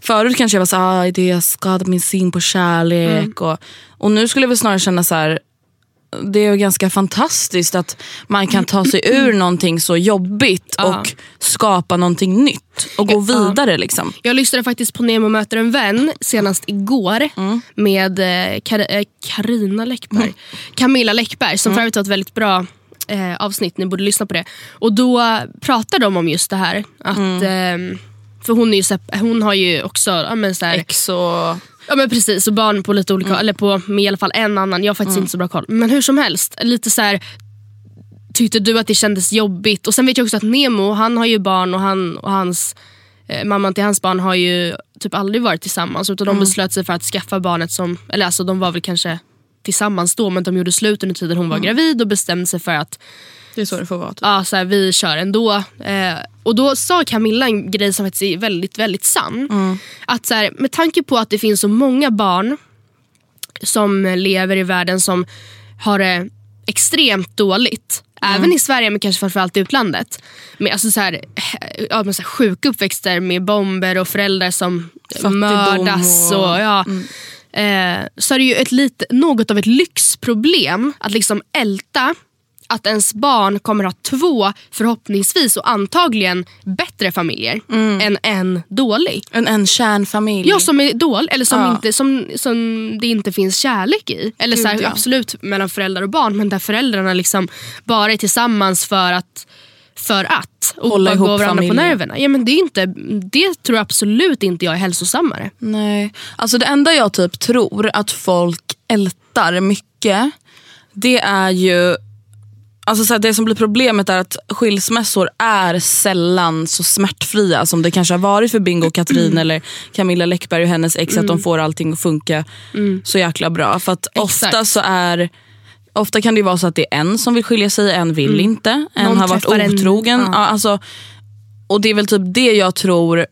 Förut kanske jag var såhär, ah, det skadade min syn på kärlek. Mm. Och, och nu skulle jag väl snarare känna så här. Det är ju ganska fantastiskt att man kan ta sig ur <clears throat> någonting så jobbigt Ja. och skapa någonting nytt. Och gå Ja. vidare. liksom. Jag lyssnade faktiskt på Nemo möter en vän senast igår Mm. med eh, eh, Carina Läckberg. Camilla Läckberg som Mm. för övrigt har ett väldigt bra eh, avsnitt. Ni borde lyssna på det. Och Då pratar de om just det här. Att, Mm. eh, för hon, är ju, hon har ju också ja, men så här, Ex och... Ja men precis, och barn på lite olika, Mm. eller på med i alla fall en annan. Jag har faktiskt inte så bra koll. Men hur som helst, lite så här. Tyckte du att det kändes jobbigt? Och sen vet jag också att Nemo, han har ju barn och, han, och hans eh, mamman till hans barn har ju typ aldrig varit tillsammans. Utan Mm. de beslöt sig för att skaffa barnet som, eller alltså de var väl kanske tillsammans då men de gjorde slut under tiden hon var gravid och bestämde sig för att Det är så det får vara. Typ. ja, så här, vi kör ändå. Eh, och då sa Camilla en grej som faktiskt är väldigt, väldigt sann. Att så här, med tanke på att det finns så många barn som lever i världen som har det extremt dåligt. Även i Sverige men kanske framförallt i utlandet. Med alltså så här, ja, men så här sjuka uppväxter med bomber och föräldrar som Fattigdom mördas. Och, och- ja, eh, så är det ju ett lite, något av ett lyxproblem att liksom älta att ens barn kommer ha två förhoppningsvis och antagligen bättre familjer än en dålig. En, en kärnfamilj. Ja, som är dålig eller som, Ja. inte, som, som det inte finns kärlek i. Eller så här, Gud, ja. absolut mellan föräldrar och barn men där föräldrarna liksom bara är tillsammans för att för att och Hålla ihop gå varandra på familjen. nerverna. Ja, men det, är inte, det tror jag absolut inte jag är hälsosammare. Nej. Alltså det enda jag typ tror att folk ältar mycket, det är ju Alltså så här, det som blir problemet är att skilsmässor är sällan så smärtfria som det kanske har varit för Bingo och Katrin eller Camilla Läckberg och hennes ex. Att Mm. de får allting att funka så jäkla bra. För att ofta så är Ofta kan det vara så att det är en som vill skilja sig, en vill inte. En Mm. Någon har varit en- otrogen. ja. Ja, alltså, och det är väl typ det jag tror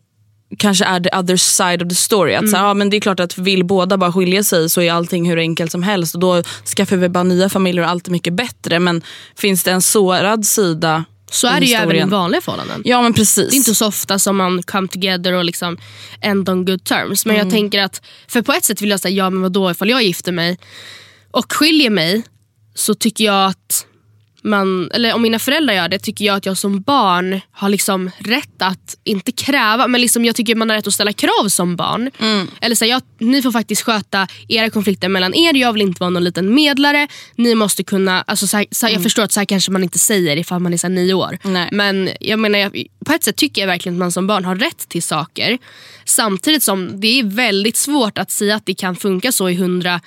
kanske är the other side of the story. Att Mm. så, här, ja, men det är klart att vill båda bara skilja sig så är allting hur enkelt som helst. Och då skaffar vi bara nya familjer och allt är mycket bättre. Men finns det en sårad sida Så är det ju även i vanliga förhållanden. Ja men precis. Det är inte så ofta som man come together och liksom end on good terms. Men jag tänker att, för på ett sätt vill jag säga, ja men vadå ifall jag gifter mig och skiljer mig så tycker jag att man, eller om mina föräldrar gör det, tycker jag att jag som barn har liksom rätt att, inte kräva, men liksom jag tycker man har rätt att ställa krav som barn. Eller så här, jag, Ni får faktiskt sköta era konflikter mellan er, jag vill inte vara någon liten medlare. Ni måste kunna, alltså så här, så här, Jag förstår att så här kanske man inte säger ifall man är så nio år. Nej. Men jag menar, jag, på ett sätt tycker jag verkligen att man som barn har rätt till saker. Samtidigt som det är väldigt svårt att säga att det kan funka så i hundra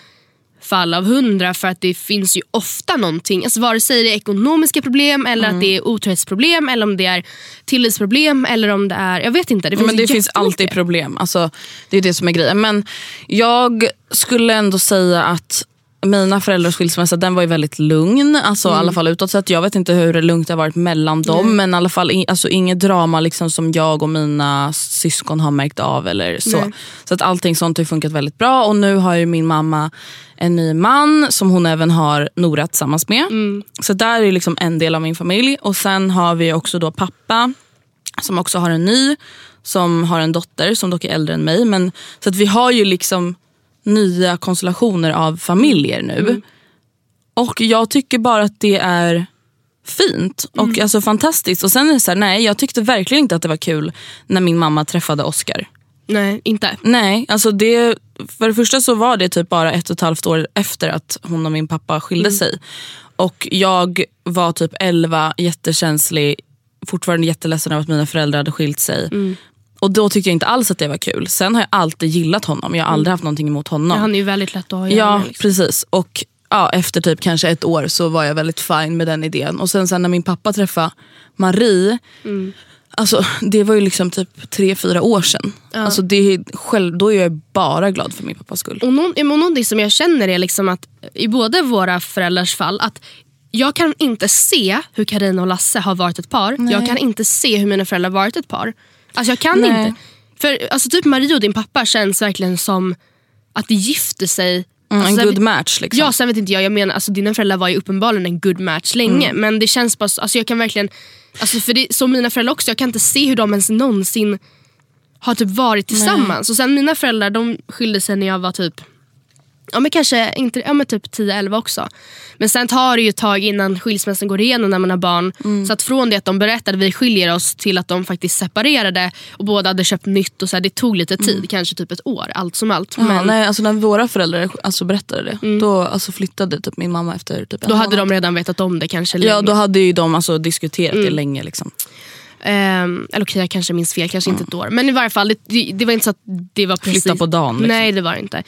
fall av hundra för att det finns ju ofta någonting, alltså vare sig det är ekonomiska problem eller att det är otrohetsproblem eller om det är tillitsproblem eller om det är, jag vet inte. Det finns, men det finns alltid problem. Alltså, det är det som är grejen. Men jag skulle ändå säga att mina föräldrars skilsmässa den var ju väldigt lugn. Alltså, I alla fall utåt sett. Jag vet inte hur lugnt det har varit mellan dem. Men i alla fall alltså, inget drama liksom, som jag och mina syskon har märkt av. eller så. Nej. Så att allting sånt har funkat väldigt bra. Och nu har ju min mamma en ny man som hon även har Nora tillsammans med. Så där är liksom en del av min familj. Och sen har vi också då pappa som också har en ny, som har en dotter som dock är äldre än mig. Men, så att vi har ju liksom nya konstellationer av familjer nu. Och jag tycker bara att det är fint och alltså fantastiskt. Och sen är så här, nej jag tyckte verkligen inte att det var kul när min mamma träffade Oscar. Nej, inte. Nej, alltså det, för det första så var det typ bara ett och ett halvt år efter att hon och min pappa skilde sig. Och jag var typ 11, jättekänslig, fortfarande jätteledsen över att mina föräldrar hade skilt sig. Och då tyckte jag inte alls att det var kul. Sen har jag alltid gillat honom, jag har aldrig haft någonting emot honom. Han är ju väldigt lätt att ha att göra Ja, med, liksom. precis. Och ja, efter typ kanske ett år så var jag väldigt fine med den idén. Och sen, sen när min pappa träffade Marie, Mm. alltså, det var ju liksom typ tre, fyra år sedan. Alltså, det är själv, då är jag bara glad för min pappas skull. Och, någon, och någonting som jag känner är liksom att i båda våra föräldrars fall att jag kan inte se hur Karina och Lasse har varit ett par. Jag kan inte se hur mina föräldrar har varit ett par. Alltså jag kan Nej. inte. För alltså typ Marie och din pappa känns verkligen som att de gifte sig. Mm, alltså, en good vet- match. Liksom. Ja, sen vet inte jag. jag menar, alltså, dina föräldrar var ju uppenbarligen en good match länge. Men det känns bara, så- alltså, jag kan verkligen, alltså, för det, som mina föräldrar också, jag kan inte se hur de ens någonsin har typ varit tillsammans. Och sen mina föräldrar de skilde sig när jag var typ Ja men kanske inte, ja, men typ 10-11 också. Men sen tar det ju ett tag innan skilsmässan går igenom när man har barn. Så att från det att de berättade vi skiljer oss till att de faktiskt separerade och båda hade köpt nytt. och så här, Det tog lite tid, kanske typ ett år allt som allt. Ja, Men nej, alltså när våra föräldrar alltså, berättade det, då alltså, flyttade typ min mamma efter typ då hade månad. de redan vetat om det kanske Ja, länge. då hade ju de alltså, diskuterat det länge. Liksom. Ehm, eller okej, jag kanske minns fel, kanske inte ett år. Men i varje fall, det, det, det var inte så att det var precis... Flytta på dagen, liksom. Nej, det var det inte.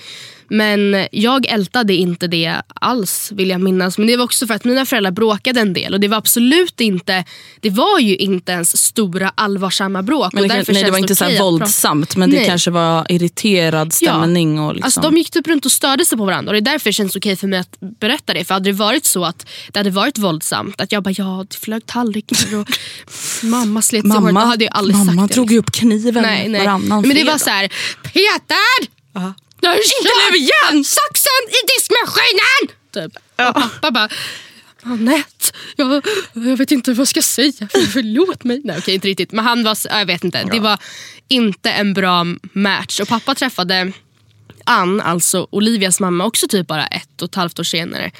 Men jag ältade inte det alls vill jag minnas. Men det var också för att mina föräldrar bråkade en del. Och det var absolut inte, det var ju inte ens stora allvarsamma bråk. Men och det, därför nej, det var inte så här våldsamt men det Nej. kanske var irriterad stämning. Och liksom. Alltså, de gick typ runt och störde sig på varandra och det är därför det känns okej för mig att berätta det. För hade det varit så att det hade varit våldsamt, att jag bara ja det flög tallrikar och <laughs> mamma slet sig då hade jag aldrig mamma sagt det. drog ju upp kniven Nej, nej. varannan Men det var så här, Peter! Nu inte nu igen! Saxen i diskmaskinen! Typ. Och pappa bara, Anette, jag, jag vet inte vad jag ska säga, förlåt mig. Nej okej inte riktigt, men han var, jag vet inte. Det var inte en bra match. Och pappa träffade Ann, alltså Olivias mamma, också typ bara ett och ett halvt år senare.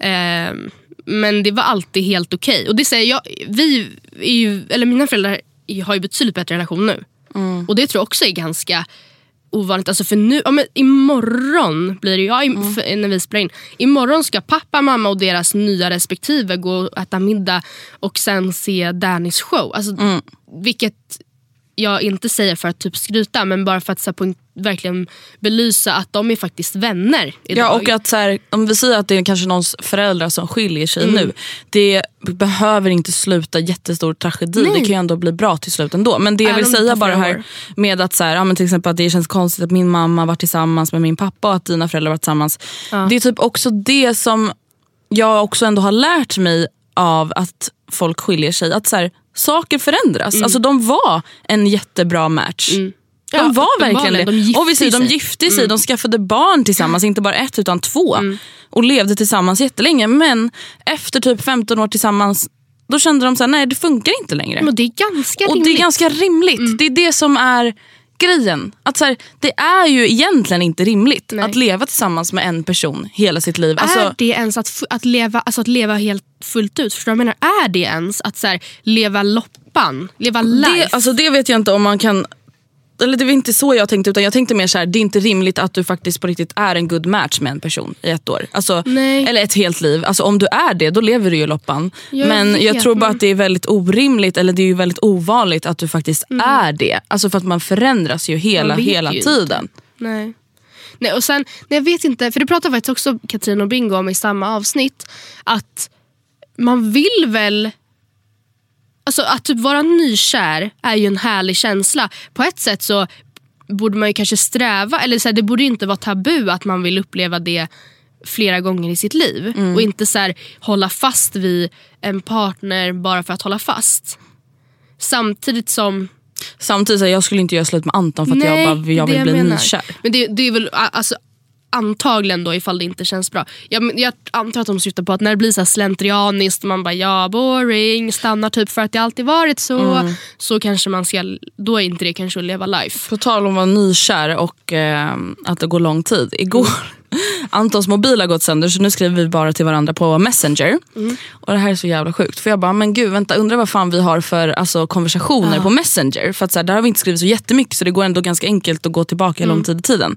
Ehm, men det var alltid helt okej. Och det säger jag, vi ju, eller mina föräldrar har ju betydligt bättre relation nu. Och det tror jag också är ganska ovanligt. Alltså för nu, ja, men imorgon blir det, ja, im- Mm. för, när vi spelar in. Imorgon ska pappa, mamma och deras nya respektive gå och äta middag och sen se Dannys show. Alltså, Mm. Vilket jag inte säger för att typ skryta men bara för att så här, verkligen belysa att de är faktiskt vänner idag. Ja, och att så här, om vi säger att det är kanske någons föräldrar som skiljer sig Mm. nu. Det behöver inte sluta jättestor tragedi. Nej. Det kan ju ändå bli bra till slut ändå. Men det jag vill säga bara här med att, så här, ja, men till exempel att det känns konstigt att min mamma var tillsammans med min pappa och att dina föräldrar var tillsammans. Det är typ också det som jag också ändå har lärt mig av att folk skiljer sig. Att så här, saker förändras. Mm. Alltså de var en jättebra match. De Ja, var verkligen det. De gifte och vi säger, de sig. Mm. gifte sig, de skaffade barn tillsammans, inte bara ett utan två. Och levde tillsammans jättelänge. Men efter typ 15 år tillsammans, då kände de så här, nej det funkar inte längre. Men det är ganska och rimligt. Mm. det är ganska rimligt. Det är det som är grejen. Att så här, det är ju egentligen inte rimligt Nej. att leva tillsammans med en person hela sitt liv. Alltså, är det ens att, att, leva, alltså att leva helt fullt ut? Förstår du vad jag menar? Är det ens att så här, leva loppan? Leva life? det, alltså det vet jag inte om man kan... Eller det var inte så jag tänkte utan jag tänkte mer så här, det är inte rimligt att du faktiskt på riktigt är en good match med en person i ett år. Alltså, Nej. eller ett helt liv. Alltså, om du är det, då lever du ju loppan. Jag men jag vet, tror bara men- att det är väldigt orimligt, eller det är ju väldigt ovanligt att du faktiskt Mm. är det. Alltså för att man förändras ju hela, hela ju tiden. Nej. Nej, och sen, nej, jag vet inte, för det pratade faktiskt också Katrin och Bingo om i samma avsnitt. Att man vill väl... Alltså att typ vara nykär är ju en härlig känsla. På ett sätt så borde man ju kanske sträva, eller så här, det borde inte vara tabu att man vill uppleva det flera gånger i sitt liv. Mm. Och inte så här, hålla fast vid en partner bara för att hålla fast. Samtidigt som Samtidigt, så här, jag skulle inte göra slut med Anton för att jag, bara, jag det vill bli menar. nykär. Men det, det är väl alltså, antagligen då ifall det inte känns bra. Jag, jag antar att de syftar på att när det blir så slentrianiskt man bara ja boring, stannar typ för att det alltid varit så. Mm. Så kanske man ska, då är inte det kanske att leva life. På tal om att vara nykär och eh, att det går lång tid. Igår, <laughs> Antons mobil har gått sönder så nu skriver vi bara till varandra på Messenger. Och Det här är så jävla sjukt. För jag bara, men gud vänta undrar vad fan vi har för alltså, konversationer Ja. på Messenger. För att så här, där har vi inte skrivit så jättemycket så det går ändå ganska enkelt att gå tillbaka Mm. lång tid i tiden.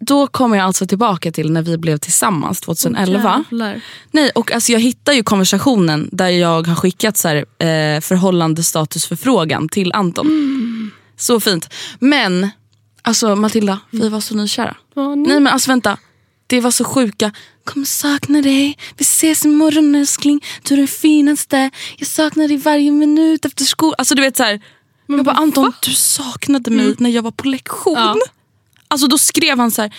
Då kommer jag alltså tillbaka till när vi blev tillsammans 2011. Jävlar. Nej, och alltså jag hittar ju konversationen där jag har skickat så här, eh, förhållandestatusförfrågan till Anton. Så fint. Men, alltså Matilda, vi var så nykära. Ni? Nej men alltså vänta. Det var så sjuka. Kommer sakna dig. Vi ses imorgon älskling. Du är den finaste. Jag saknar dig varje minut efter skolan. Alltså du vet så här. Jag bara Anton, du saknade mig när jag var på lektion. Ja. Alltså då skrev han så här.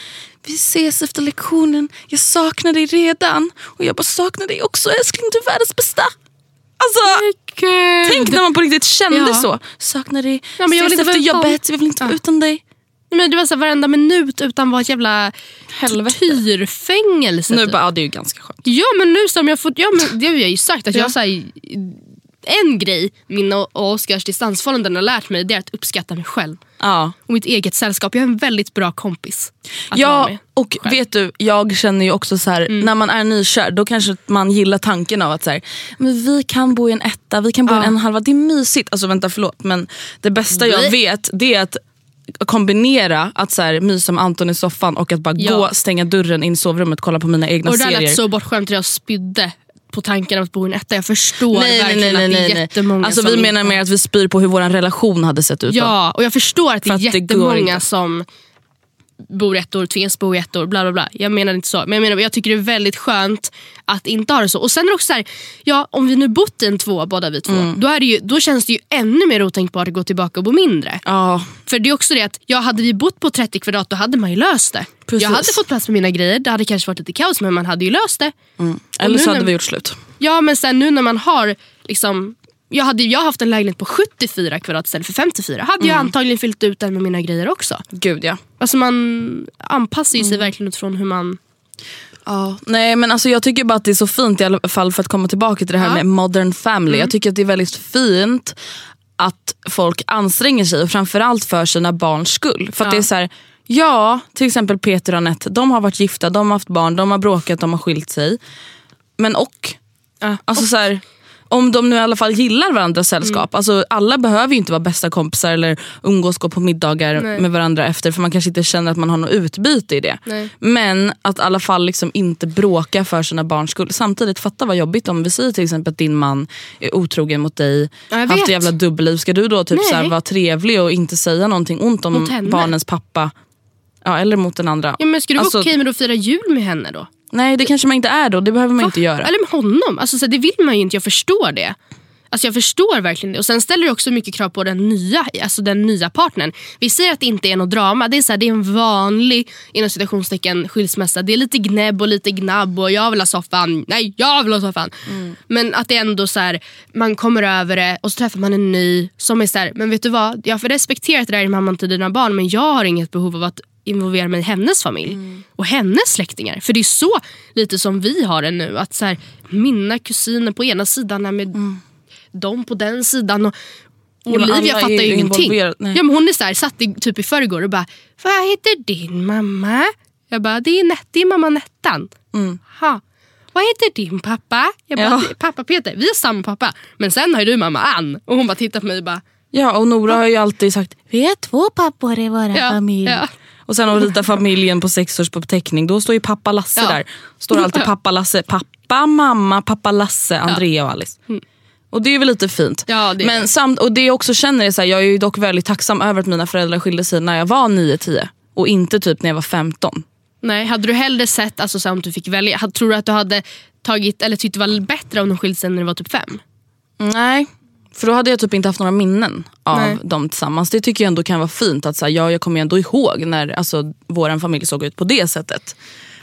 Vi ses efter lektionen. Jag saknar dig redan. Och jag bara saknar dig också älskling. Du är världens bästa. Alltså, tänk när man på riktigt kände Ja. så. Saknar dig. Ja, men jag ses efter jobbet. Jag vill inte vara Ja. utan dig. Men det var så här, varenda minut utan var ett jävla Helvete. tortyrfängelse. Nu typ. bara, ja, det är ju ganska skönt. Ja men nu som jag fått, ja men det har jag ju sagt att jag så här, en grej min och Oskars distansförhållanden har lärt mig det är att uppskatta mig själv. Ja. Och mitt eget sällskap. Jag är en väldigt bra kompis. Ja, och vet du, jag känner ju också så här, Mm. när man är nykär då kanske man gillar tanken av att så här, men vi kan bo i en etta, vi kan bo i Ja. en en och halva, det är mysigt. Alltså vänta förlåt men det bästa jag vet det är att kombinera att så här, mysa med Anton i soffan och att bara Ja. gå, stänga dörren in i sovrummet, kolla på mina egna Och det där serier. lät så bortskämt att jag spydde på tanken av att bo i en etta. Jag förstår nej, nej, verkligen nej, att det nej, är nej. jättemånga Alltså, som vi menar mer att vi spyr på hur vår relation hade sett ut. Ja, och jag förstår att det är det jättemånga inte. som bor i ettor, tvingas bo i ettor, bla bla bla. Jag menar inte så. Men jag, menar, jag tycker det är väldigt skönt att inte ha det så. Och sen är det också så här, ja, om vi nu bott i en två båda vi två, Mm. då, är det ju, då känns det ju ännu mer otänkbart att gå tillbaka och bo mindre. Ja. För det är också det att, ja, hade vi bott på 30 kvadrat då hade man ju löst det. Precis. Jag hade fått plats med mina grejer, det hade kanske varit lite kaos men man hade ju löst det. Eller nu så hade när- vi gjort slut. Ja men sen nu när man har liksom jag hade jag haft en lägenhet på 74 kvadrat istället för 54 hade jag antagligen fyllt ut den med mina grejer också. Gud ja. Alltså man anpassar ju sig verkligen utifrån hur man... Ja, nej men alltså jag tycker bara att det är så fint i alla fall för att komma tillbaka till det här Ja. med modern family. Mm. Jag tycker att det är väldigt fint att folk anstränger sig och framförallt för sina barns skull. För att Ja. det är så här, ja till exempel Peter och Anette, de har varit gifta, de har haft barn, de har bråkat, de har skilt sig. Men och, Ja. alltså så här, om de nu i alla fall gillar varandras sällskap. Mm. Alltså, alla behöver ju inte vara bästa kompisar eller umgås gå på middagar Nej. med varandra efter för man kanske inte känner att man har något utbyte i det. Nej. Men att i alla fall liksom inte bråka för sina barns skull. Samtidigt, fatta vad jobbigt om vi säger till exempel att din man är otrogen mot dig, Ja, haft ett jävla dubbelliv. Ska du då typ Nej. så här vara trevlig och inte säga någonting ont om barnens pappa? Ja, eller mot den andra. Ja, men ska du Alltså, vara okej med att fira jul med henne då? Nej det kanske man inte är då, det behöver man Va? inte göra. Eller med honom. Alltså, så det vill man ju inte, jag förstår det. Alltså jag förstår verkligen det. Och Sen ställer det också mycket krav på den nya, alltså den nya partnern. Vi säger att det inte är något drama. Det är, så här, det är en vanlig inom citationstecken skilsmässa. Det är lite gnäbb och lite gnabb och jag vill ha soffan. Nej, jag vill ha soffan. Men att det ändå så här, man kommer över det och så träffar man en ny som är så här, men vet du vad? Jag får respektera att det där är mamman till dina barn men jag har inget behov av att involvera mig i hennes familj och hennes släktingar. För det är så lite som vi har det nu. Att så här, mina kusiner på ena sidan är med dem på den sidan. Och, Ja, men Olivia fattar är ju ingenting. Ja, men hon är så här, satt i, typ i förrgår och bara, vad heter din mamma? Jag bara, det är, Net, det är mamma Nettan. Ha. Vad heter din pappa? Jag bara, Mm. Ja. "Det är pappa Peter. Vi har samma pappa. Men sen har ju du mamma Ann. Och hon bara tittar på mig och bara, Ja, och Nora har ju alltid sagt vi är två pappor i vår Ja, familj. ja. Och sen att rita familjen på sex års på teckning, då står ju pappa Lasse Ja. där. Står alltid pappa Lasse, pappa, mamma, pappa Lasse, Andrea och Alice. Och det är väl lite fint. Mm. Ja, det Men samt, och det jag också känner är så här, jag är ju dock väldigt tacksam över att mina föräldrar skilde sig när jag var 9-10 och inte typ när jag var 15. nej, hade du hellre sett, alltså, så om du fick välja, tror du att du hade tagit, eller tyckt det var bättre om de skilde sig när du var typ fem? Nej, för då hade jag typ inte haft några minnen av Nej. dem tillsammans. Det tycker jag ändå kan vara fint. att så här, ja, Jag kommer ändå ihåg när alltså, vår familj såg ut på det sättet.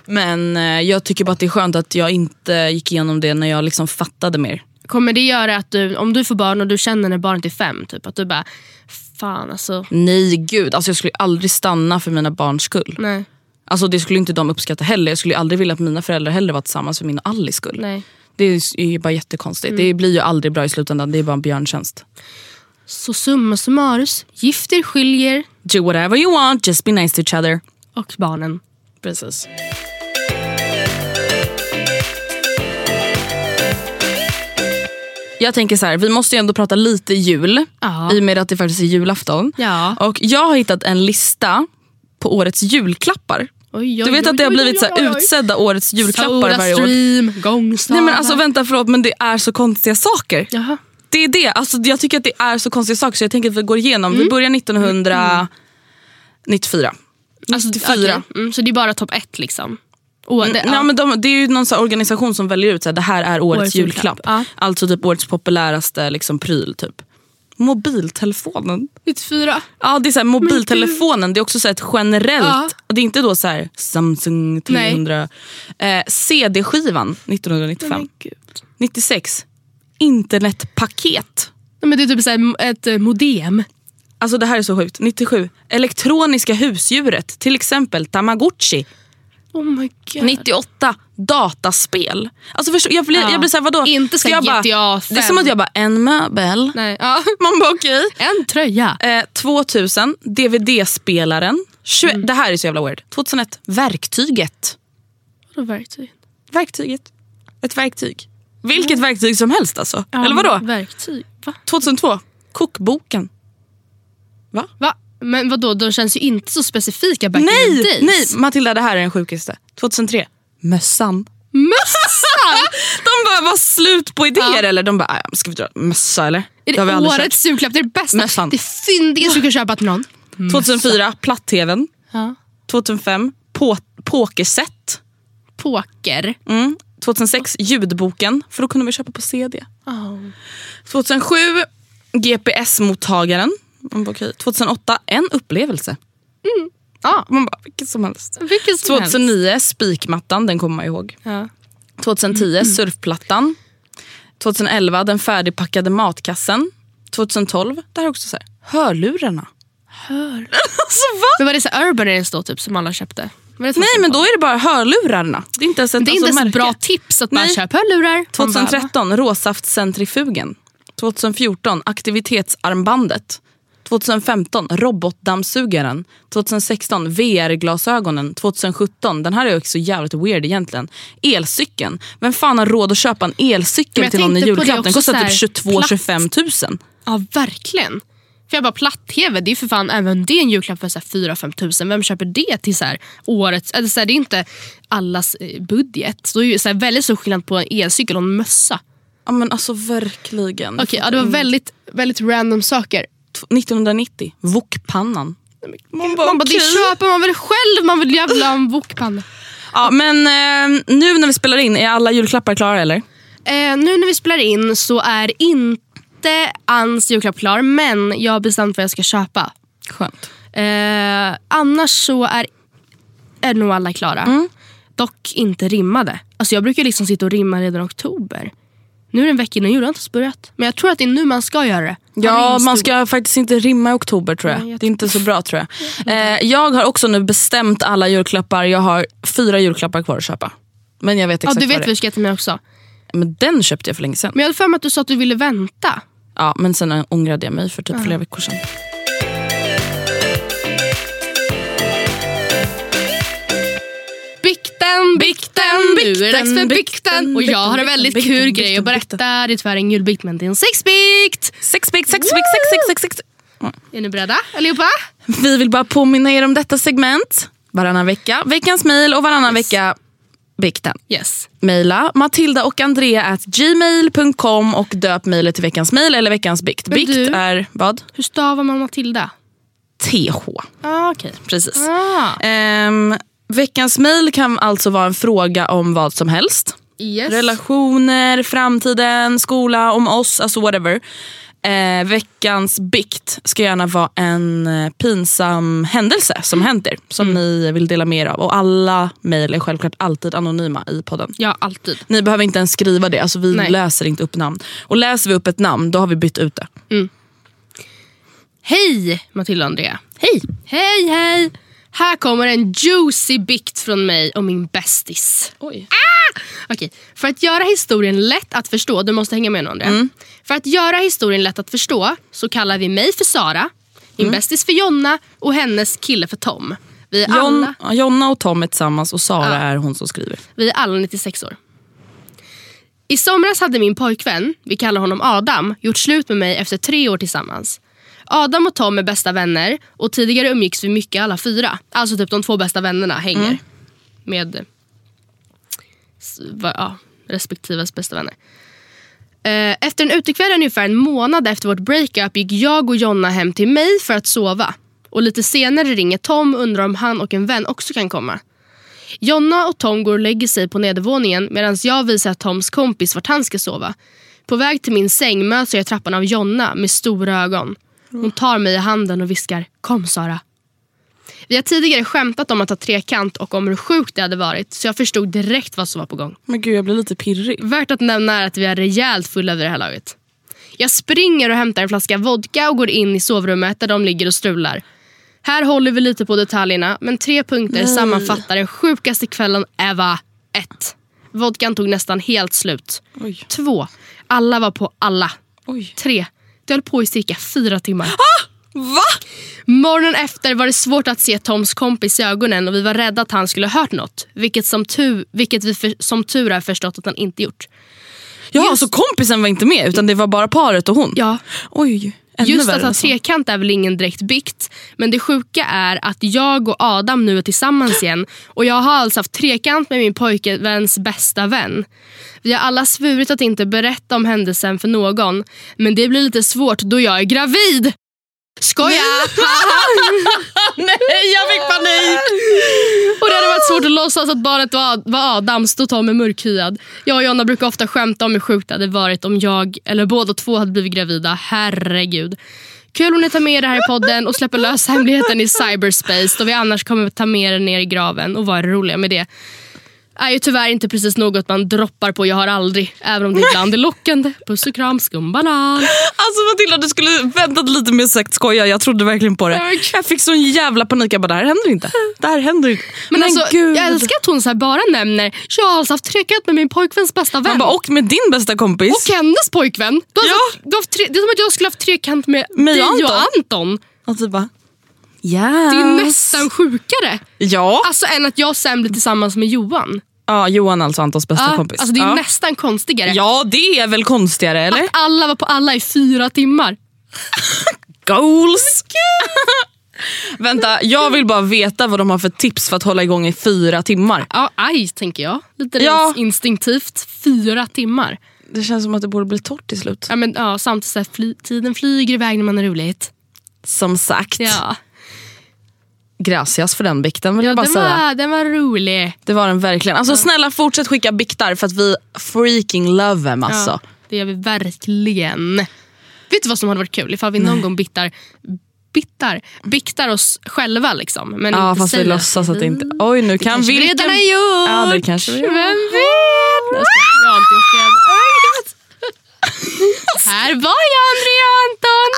Men eh, jag tycker bara att det är skönt att jag inte gick igenom det när jag liksom fattade mer. Kommer det göra att du, om du får barn och du känner när barnet är fem, typ, att du bara, fan alltså. Nej gud, alltså, jag skulle aldrig stanna för mina barns skull. Nej, Alltså, det skulle inte de uppskatta heller. Jag skulle aldrig vilja att mina föräldrar heller var tillsammans för min och Alice skull. nej. Det är ju bara jättekonstigt. Det blir ju aldrig bra i slutändan. Det är bara en björntjänst. Så summa summarus, gifter, skiljer Do whatever you want, just be nice to each other. och barnen. Precis. Jag tänker så här, vi måste ju ändå prata lite jul Ja. i och med att det faktiskt är julafton. Ja. Och jag har hittat en lista på årets julklappar. Oj, oj, Du vet oj, att det har blivit så här utsedda årets julklappar varje år. Gångstavar. Nej men alltså vänta förlåt men det är så konstiga saker. Jaha. Det är det, alltså, jag tycker att det är så konstiga saker så jag tänker att vi går igenom. Mm. Vi börjar 1994. Alltså, 94. okej. mm, så det är bara topp ett liksom? Och det, Nej, men de, det är ju någon organisation som väljer ut här, det här är årets, Årets julklapp. julklapp, ja. Alltså typ årets populäraste liksom, pryl. Typ. Mobiltelefonen. 94. Ja, det är så här, mobiltelefonen, det är också så ett generellt, Ja. det är inte då så här, Samsung 300. Eh, CD-skivan 1995. Men gud. 96, internetpaket. Nej, men det är typ så här, ett eh, modem. Alltså det här är så sjukt. 97, elektroniska husdjuret, till exempel Tamagotchi. Oh my god. 98, dataspel. Alltså förstå, jag blir, Ja. jag blir såhär, vadå? Inte Ska jag bara, GTA Det är som att jag bara, en möbel. Nej. Ja. <laughs> Man bara okej. En tröja. Eh, 2000, DVD-spelaren. 21, Mm. Det här är så jävla weird. 2001, verktyget. Vadå verktyg? Verktyget. Ett verktyg. Vilket verktyg som helst alltså. Ja, Eller vadå? Verktyg. Va? 2002, kokboken. Va? Men vadå, de känns ju inte så specifika back in the Nej, days. nej Matilda det här är den sjukaste. 2003, mössan. Mössan! <laughs> De bara, var slut på idéer eller? De bara, "Ah, ja, ska vi dra mössa eller? Är det aldrig årets julklapp? Det är det bästa. Mössan. Det fyndigaste du kan köpa till någon. kört. 2004, platt-tvn. Ja. 2005, på, pokerset. Poker. Mm. 2006, ljudboken. För då kunde vi köpa på CD. Oh. 2007, GPS-mottagaren. Man bara, okej. 2008, en upplevelse. Ja. Man bara, vilket som helst. Vilket som helst. 2009, spikmattan. Den kommer man ihåg. Ja. 2010, surfplattan. 2011, den färdigpackade matkassen. 2012, det här är också så här, hörlurarna. Hör. <laughs> alltså va? Men var det så Urban Air's då typ, som alla köpte? Nej men då är det bara hörlurarna. Det är inte ens ett, det är alltså, inte ens bra tips att man Nej. köper hörlurar. Man bara, va? 2013, råsaftcentrifugen. 2014, aktivitetsarmbandet. 2015, robotdammsugaren. 2016, VR-glasögonen. 2017, den här är också jävligt weird egentligen. Elcykeln. Vem fan har råd att köpa en elcykel till någon i julklapp? Den kostar typ här, 22-25 000. Ja verkligen. För jag bara platt-tv, det är för fan även det är en julklapp för 4-5 tusen. Vem köper det till så här, årets... Eller så här, det är inte allas eh, budget. Så det är så här, väldigt stor skillnad på en elcykel och en mössa. Ja men alltså verkligen. Okej, ja, det var väldigt, väldigt random saker. 1990, wokpannan. Man bara, det köper man väl själv? Man vill jävla ha en wokpanna. Ja, men eh, nu när vi spelar in, är alla julklappar klara eller? Eh, nu när vi spelar in så är inte Anns julklapp klar, men jag har bestämt vad jag ska köpa. Skönt. Eh, annars så är, är nog alla klara. Mm. Dock inte rimmade. Alltså jag brukar liksom sitta och rimma redan i oktober. Nu är det en vecka innan jul, har inte ens börjat. Men jag tror att det är nu man ska göra det. Ja, man ska faktiskt inte rimma i oktober tror jag. Nej, jag det är inte så bra tror jag. Eh, jag har också nu bestämt alla julklappar. Jag har fyra julklappar kvar att köpa. Men jag vet Ja, exakt du vet vad du ska ge till mig också. Men den köpte jag för länge sedan. Men jag hade för mig att du sa att du ville vänta. Ja, men sen ångrade jag mig för typ Ja. flera veckor sedan. Bikten, bikten, nu är det dags för bikten, bikten. Och jag har en väldigt bikten, kul bikten, grej att bikten, berätta. Det är tyvärr ingen julbikt men det är en sexbikt. Sexbikt, sexbikt, sexbikt, sexbikt. Är ni beredda allihopa? Vi vill bara påminna er om detta segment. Varannan vecka, veckans mail och varannan vecka bikten. Yes. Maila Matilda och Andrea at gmail.com och döp mejlet till veckans mail eller veckans bikt. Men Bikt du- är vad? Hur stavar man Matilda? TH. Ah, okej. Precis. Ah. Ehm, veckans mail kan alltså vara en fråga om vad som helst. Yes. Relationer, framtiden, skola, om oss, alltså whatever. Eh, veckans bikt ska gärna vara en eh, pinsam händelse som hänt er. Som ni vill dela med er av. Och alla mejl är självklart alltid anonyma i podden. Ja, alltid. Ni behöver inte ens skriva det, alltså vi Nej. läser inte upp namn. Och läser vi upp ett namn, då har vi bytt ut det. Hej Matilda och Andrea. Hej. Hej hej. Här kommer en juicy bikt från mig och min bästis. Oj. Ah! Okej, för att göra historien lätt att förstå, du måste hänga med nu Andrea. För att göra historien lätt att förstå så kallar vi mig för Sara, min bästis för Jonna och hennes kille för Tom. Vi är, Jon, alla, Jonna och Tom är tillsammans och Sara Ja. är hon som skriver. vi är alla 96 år. I somras hade min pojkvän, vi kallar honom Adam, gjort slut med mig efter tre år tillsammans. Adam och Tom är bästa vänner och tidigare umgicks vi mycket alla fyra. Alltså typ de två bästa vännerna hänger med s- va- ja, respektives bästa vänner. Eh, Efter en utekväll ungefär en månad efter vårt breakup gick jag och Jonna hem till mig för att sova. Och lite senare ringer Tom och undrar om han och en vän också kan komma. Jonna och Tom går och lägger sig på nedervåningen medan jag visar Toms kompis vart han ska sova. På väg till min säng möts jag i trappan av Jonna med stora ögon. Hon tar mig i handen och viskar “Kom Sara”. Vi har tidigare skämtat om att ha trekant och om hur sjukt det hade varit så jag förstod direkt vad som var på gång. Men gud jag blir lite pirrig. Värt att nämna är att vi är rejält fulla vid det här laget. Jag springer och hämtar en flaska vodka och går in i sovrummet där de ligger och strular. Här håller vi lite på detaljerna, men tre punkter Nej. sammanfattar den sjukaste kvällen ever. 1. Vodkan tog nästan helt slut. Oj. 2. Alla var på alla. Oj. 3. Det höll på i cirka fyra timmar. Va? Morgonen efter var det svårt att se Toms kompis i ögonen och vi var rädda att han skulle ha hört något. Vilket, som tu, vilket vi för, som tur är förstått att han inte gjort. Ja, så kompisen var inte med utan det var bara paret och hon? Ja. Oj, ännu Just att ha nästan. trekant är väl ingen direkt bikt. Men det sjuka är att jag och Adam nu är tillsammans igen. Och jag har alltså haft trekant med min pojkväns bästa vän. Vi har alla svurit att inte berätta om händelsen för någon. Men det blir lite svårt då jag är gravid. Skoja! <laughs> <laughs> Nej, jag fick panik! Och det hade varit svårt att låtsas att barnet var, var Adams då Tom är mörkhyad. Jag och Jonna brukar ofta skämta om hur sjukt det hade varit om jag eller båda två hade blivit gravida. Herregud. Kul om ni tar med er det här i podden och släpper lös hemligheten i cyberspace då vi annars kommer ta med er ner i graven. Och vad är det roliga med det? Är ju tyvärr inte precis något man droppar på jag har aldrig. Även om det ibland är lockande. Puss och kram, skumbanan. Alltså Matilda du skulle väntat lite med sagt skoja, jag trodde verkligen på det. Jag fick sån jävla panik, jag bara det här händer inte. Det här händer inte. Men, alltså, gud. jag älskar att hon så bara nämner jag har alltså haft trekant med min pojkväns bästa vän. Man bara, och med din bästa kompis. Och hennes pojkvän. Du har haft, du har haft tre, det är som att jag skulle haft trekant med Mig dig och och Anton. Anton. Och du bara, yes. Det är nästan sjukare. Ja. Alltså än att jag sen blir tillsammans med Johan. Ja, Johan alltså Antons bästa Ja, kompis. Alltså det är ja. nästan konstigare. ja det är väl konstigare eller? Att alla var på alla i fyra timmar. <laughs> Goals! <laughs> Vänta, jag vill bara veta vad de har för tips för att hålla igång i fyra timmar. Ja, aj tänker jag. Lite Ja. instinktivt. Fyra timmar. Det känns som att det borde bli torrt till slut. Ja, men, ja, samtidigt så här, fly, tiden flyger iväg när man har roligt. Som sagt. Ja, Gracias för den bikten vill ja jag bara den, säga. var, den var rolig. Det var den verkligen. Alltså snälla fortsätt skicka biktar för att vi freaking love them alltså. Ja, det gör vi verkligen. Vet du vad som hade varit kul? Ifall vi någon gång bittar, bittar, biktar oss själva. Liksom, men Ja inte fast vi låtsas att det inte... Oj nu kan kanske vi vilken... redan har gjort. Ja det kanske vi Vem vet? Nej, jag har inte gjort det. Oh. <laughs> Här var jag Andrea Anton.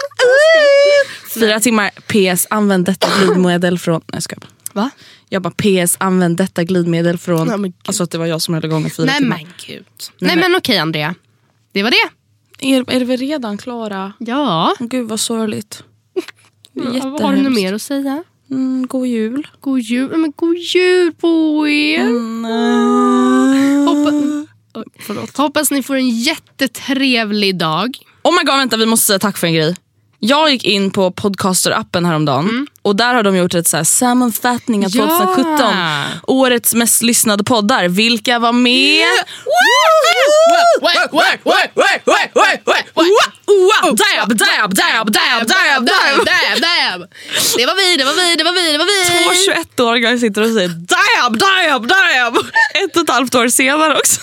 Fyra timmar. PS använd detta glidmedel från... Nej jag. Va? Jag bara PS använd detta glidmedel från... Ja, men gud. alltså att det var jag som höll igång i fyra Nej timmar. men gud. Nej men okej Andrea. Det var det. Är, är vi redan klara? Ja. Gud vad sorgligt. <laughs> Det är Har du något jättehemskt. mer att säga? Mm, god jul. God jul, men god jul på er. Hoppa, Oj, Hoppas ni får en jättetrevlig dag. Oh my god, vänta vi måste säga tack för en grej. Jag gick in på podcaster-appen häromdagen och där har de gjort ett så här sammanfattning av Ja. 2017. Årets mest lyssnade poddar. Vilka var med? Wow, dab, dab, dab, dab, dab, dab. dab, dab. Det var vi, det var vi, det var vi, det var vi. Två 21-åringar sitter och säger dab, dab, dab. Ett och ett halvt år senare också.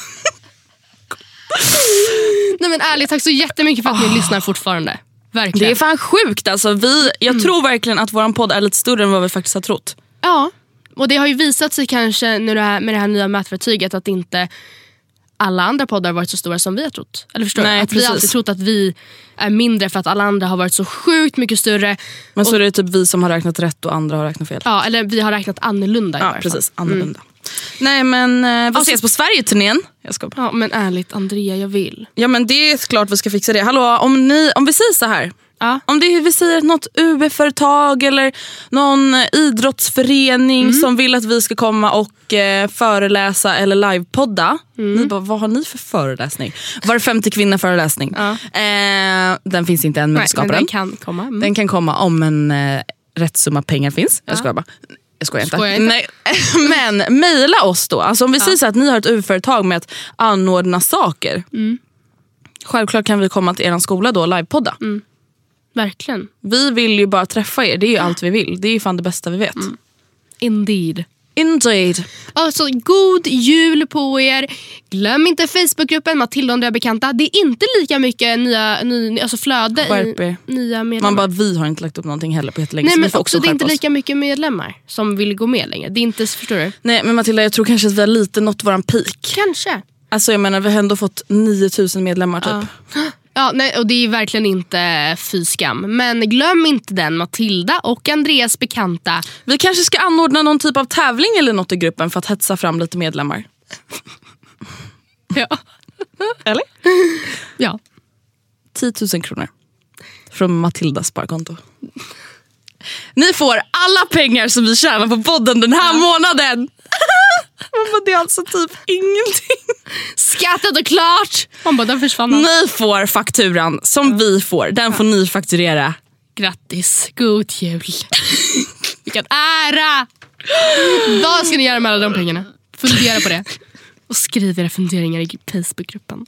Nej men ärligt, tack så jättemycket för att ni lyssnar fortfarande. Verkligen. Det är fan sjukt alltså. Vi, jag tror verkligen att vår podd är lite större än vad vi faktiskt har trott. Ja, och det har ju visat sig kanske nu det här, med det här nya mätverktyget att inte alla andra poddar har varit så stora som vi har trott. Eller förstår? Nej, Att vi precis. har alltid trott att vi är mindre för att alla andra har varit så sjukt mycket större. Men så är det typ vi som har räknat rätt och andra har räknat fel. Ja, eller vi har räknat annorlunda i Ja, varje fall. precis. Annorlunda. Nej men eh, vi ses på Sverige-turnén. Jag ska Ja, men ärligt Andrea, jag vill. Ja men det är klart vi ska fixa det. Hallå, om, ni, om vi säger så här. Ja. Om det är, vi säger något UB-företag eller någon idrottsförening Mm. som vill att vi ska komma och eh, föreläsa eller livepodda. Ni bara, vad har ni för föreläsning? Var femte kvinna föreläsning. Ja. Eh, den finns inte än men vi Nej, skapar men den. den kan komma. Mm. Den kan komma om en eh, rätt summa pengar finns. Jag skojar bara. Jag skojar inte. Skojar inte. Nej. <laughs> Men mejla oss då. Alltså om vi säger så här att ni har ett UF-företag med att anordna saker. Mm. Självklart kan vi komma till er skola då och livepodda. Mm. Verkligen. Vi vill ju bara träffa er. Det är ju allt vi vill. Det är ju fan det bästa vi vet. Mm. Indeed. Indeed. Alltså, god jul på er. Glöm inte Facebookgruppen Matilda och Bekanta. Det är inte lika mycket nya, ny, alltså flöde Skärp i nya medlemmar. Man bara, vi har inte lagt upp någonting heller på jättelänge. Nej men också, det är inte lika mycket medlemmar som vill gå med längre. Det är inte, förstår du? Nej men Matilda jag tror kanske att vi har lite nått våran peak. Kanske. Alltså jag menar vi har ändå fått 9000 medlemmar typ. Ja, nej, och det är verkligen inte fy skam. Men glöm inte den Matilda och Andreas bekanta. Vi kanske ska anordna någon typ av tävling eller något i gruppen för att hetsa fram lite medlemmar. Ja. Eller? ja. 10 000 kronor. Från Matildas sparkonto. Ni får alla pengar som vi tjänar på podden den här månaden. Man bara, det är alltså typ ingenting. Skattat och klart! Man bara, den försvann. Ni får fakturan som vi får. Den får ni fakturera. Grattis, god jul. <laughs> Vilken ära! Vad ska ni göra med alla de pengarna? Fundera på det. Och skriv era funderingar i Facebookgruppen.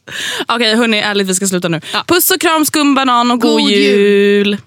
Okej hörni, ärligt vi ska sluta nu. Puss och kram skumbanan och god, God jul.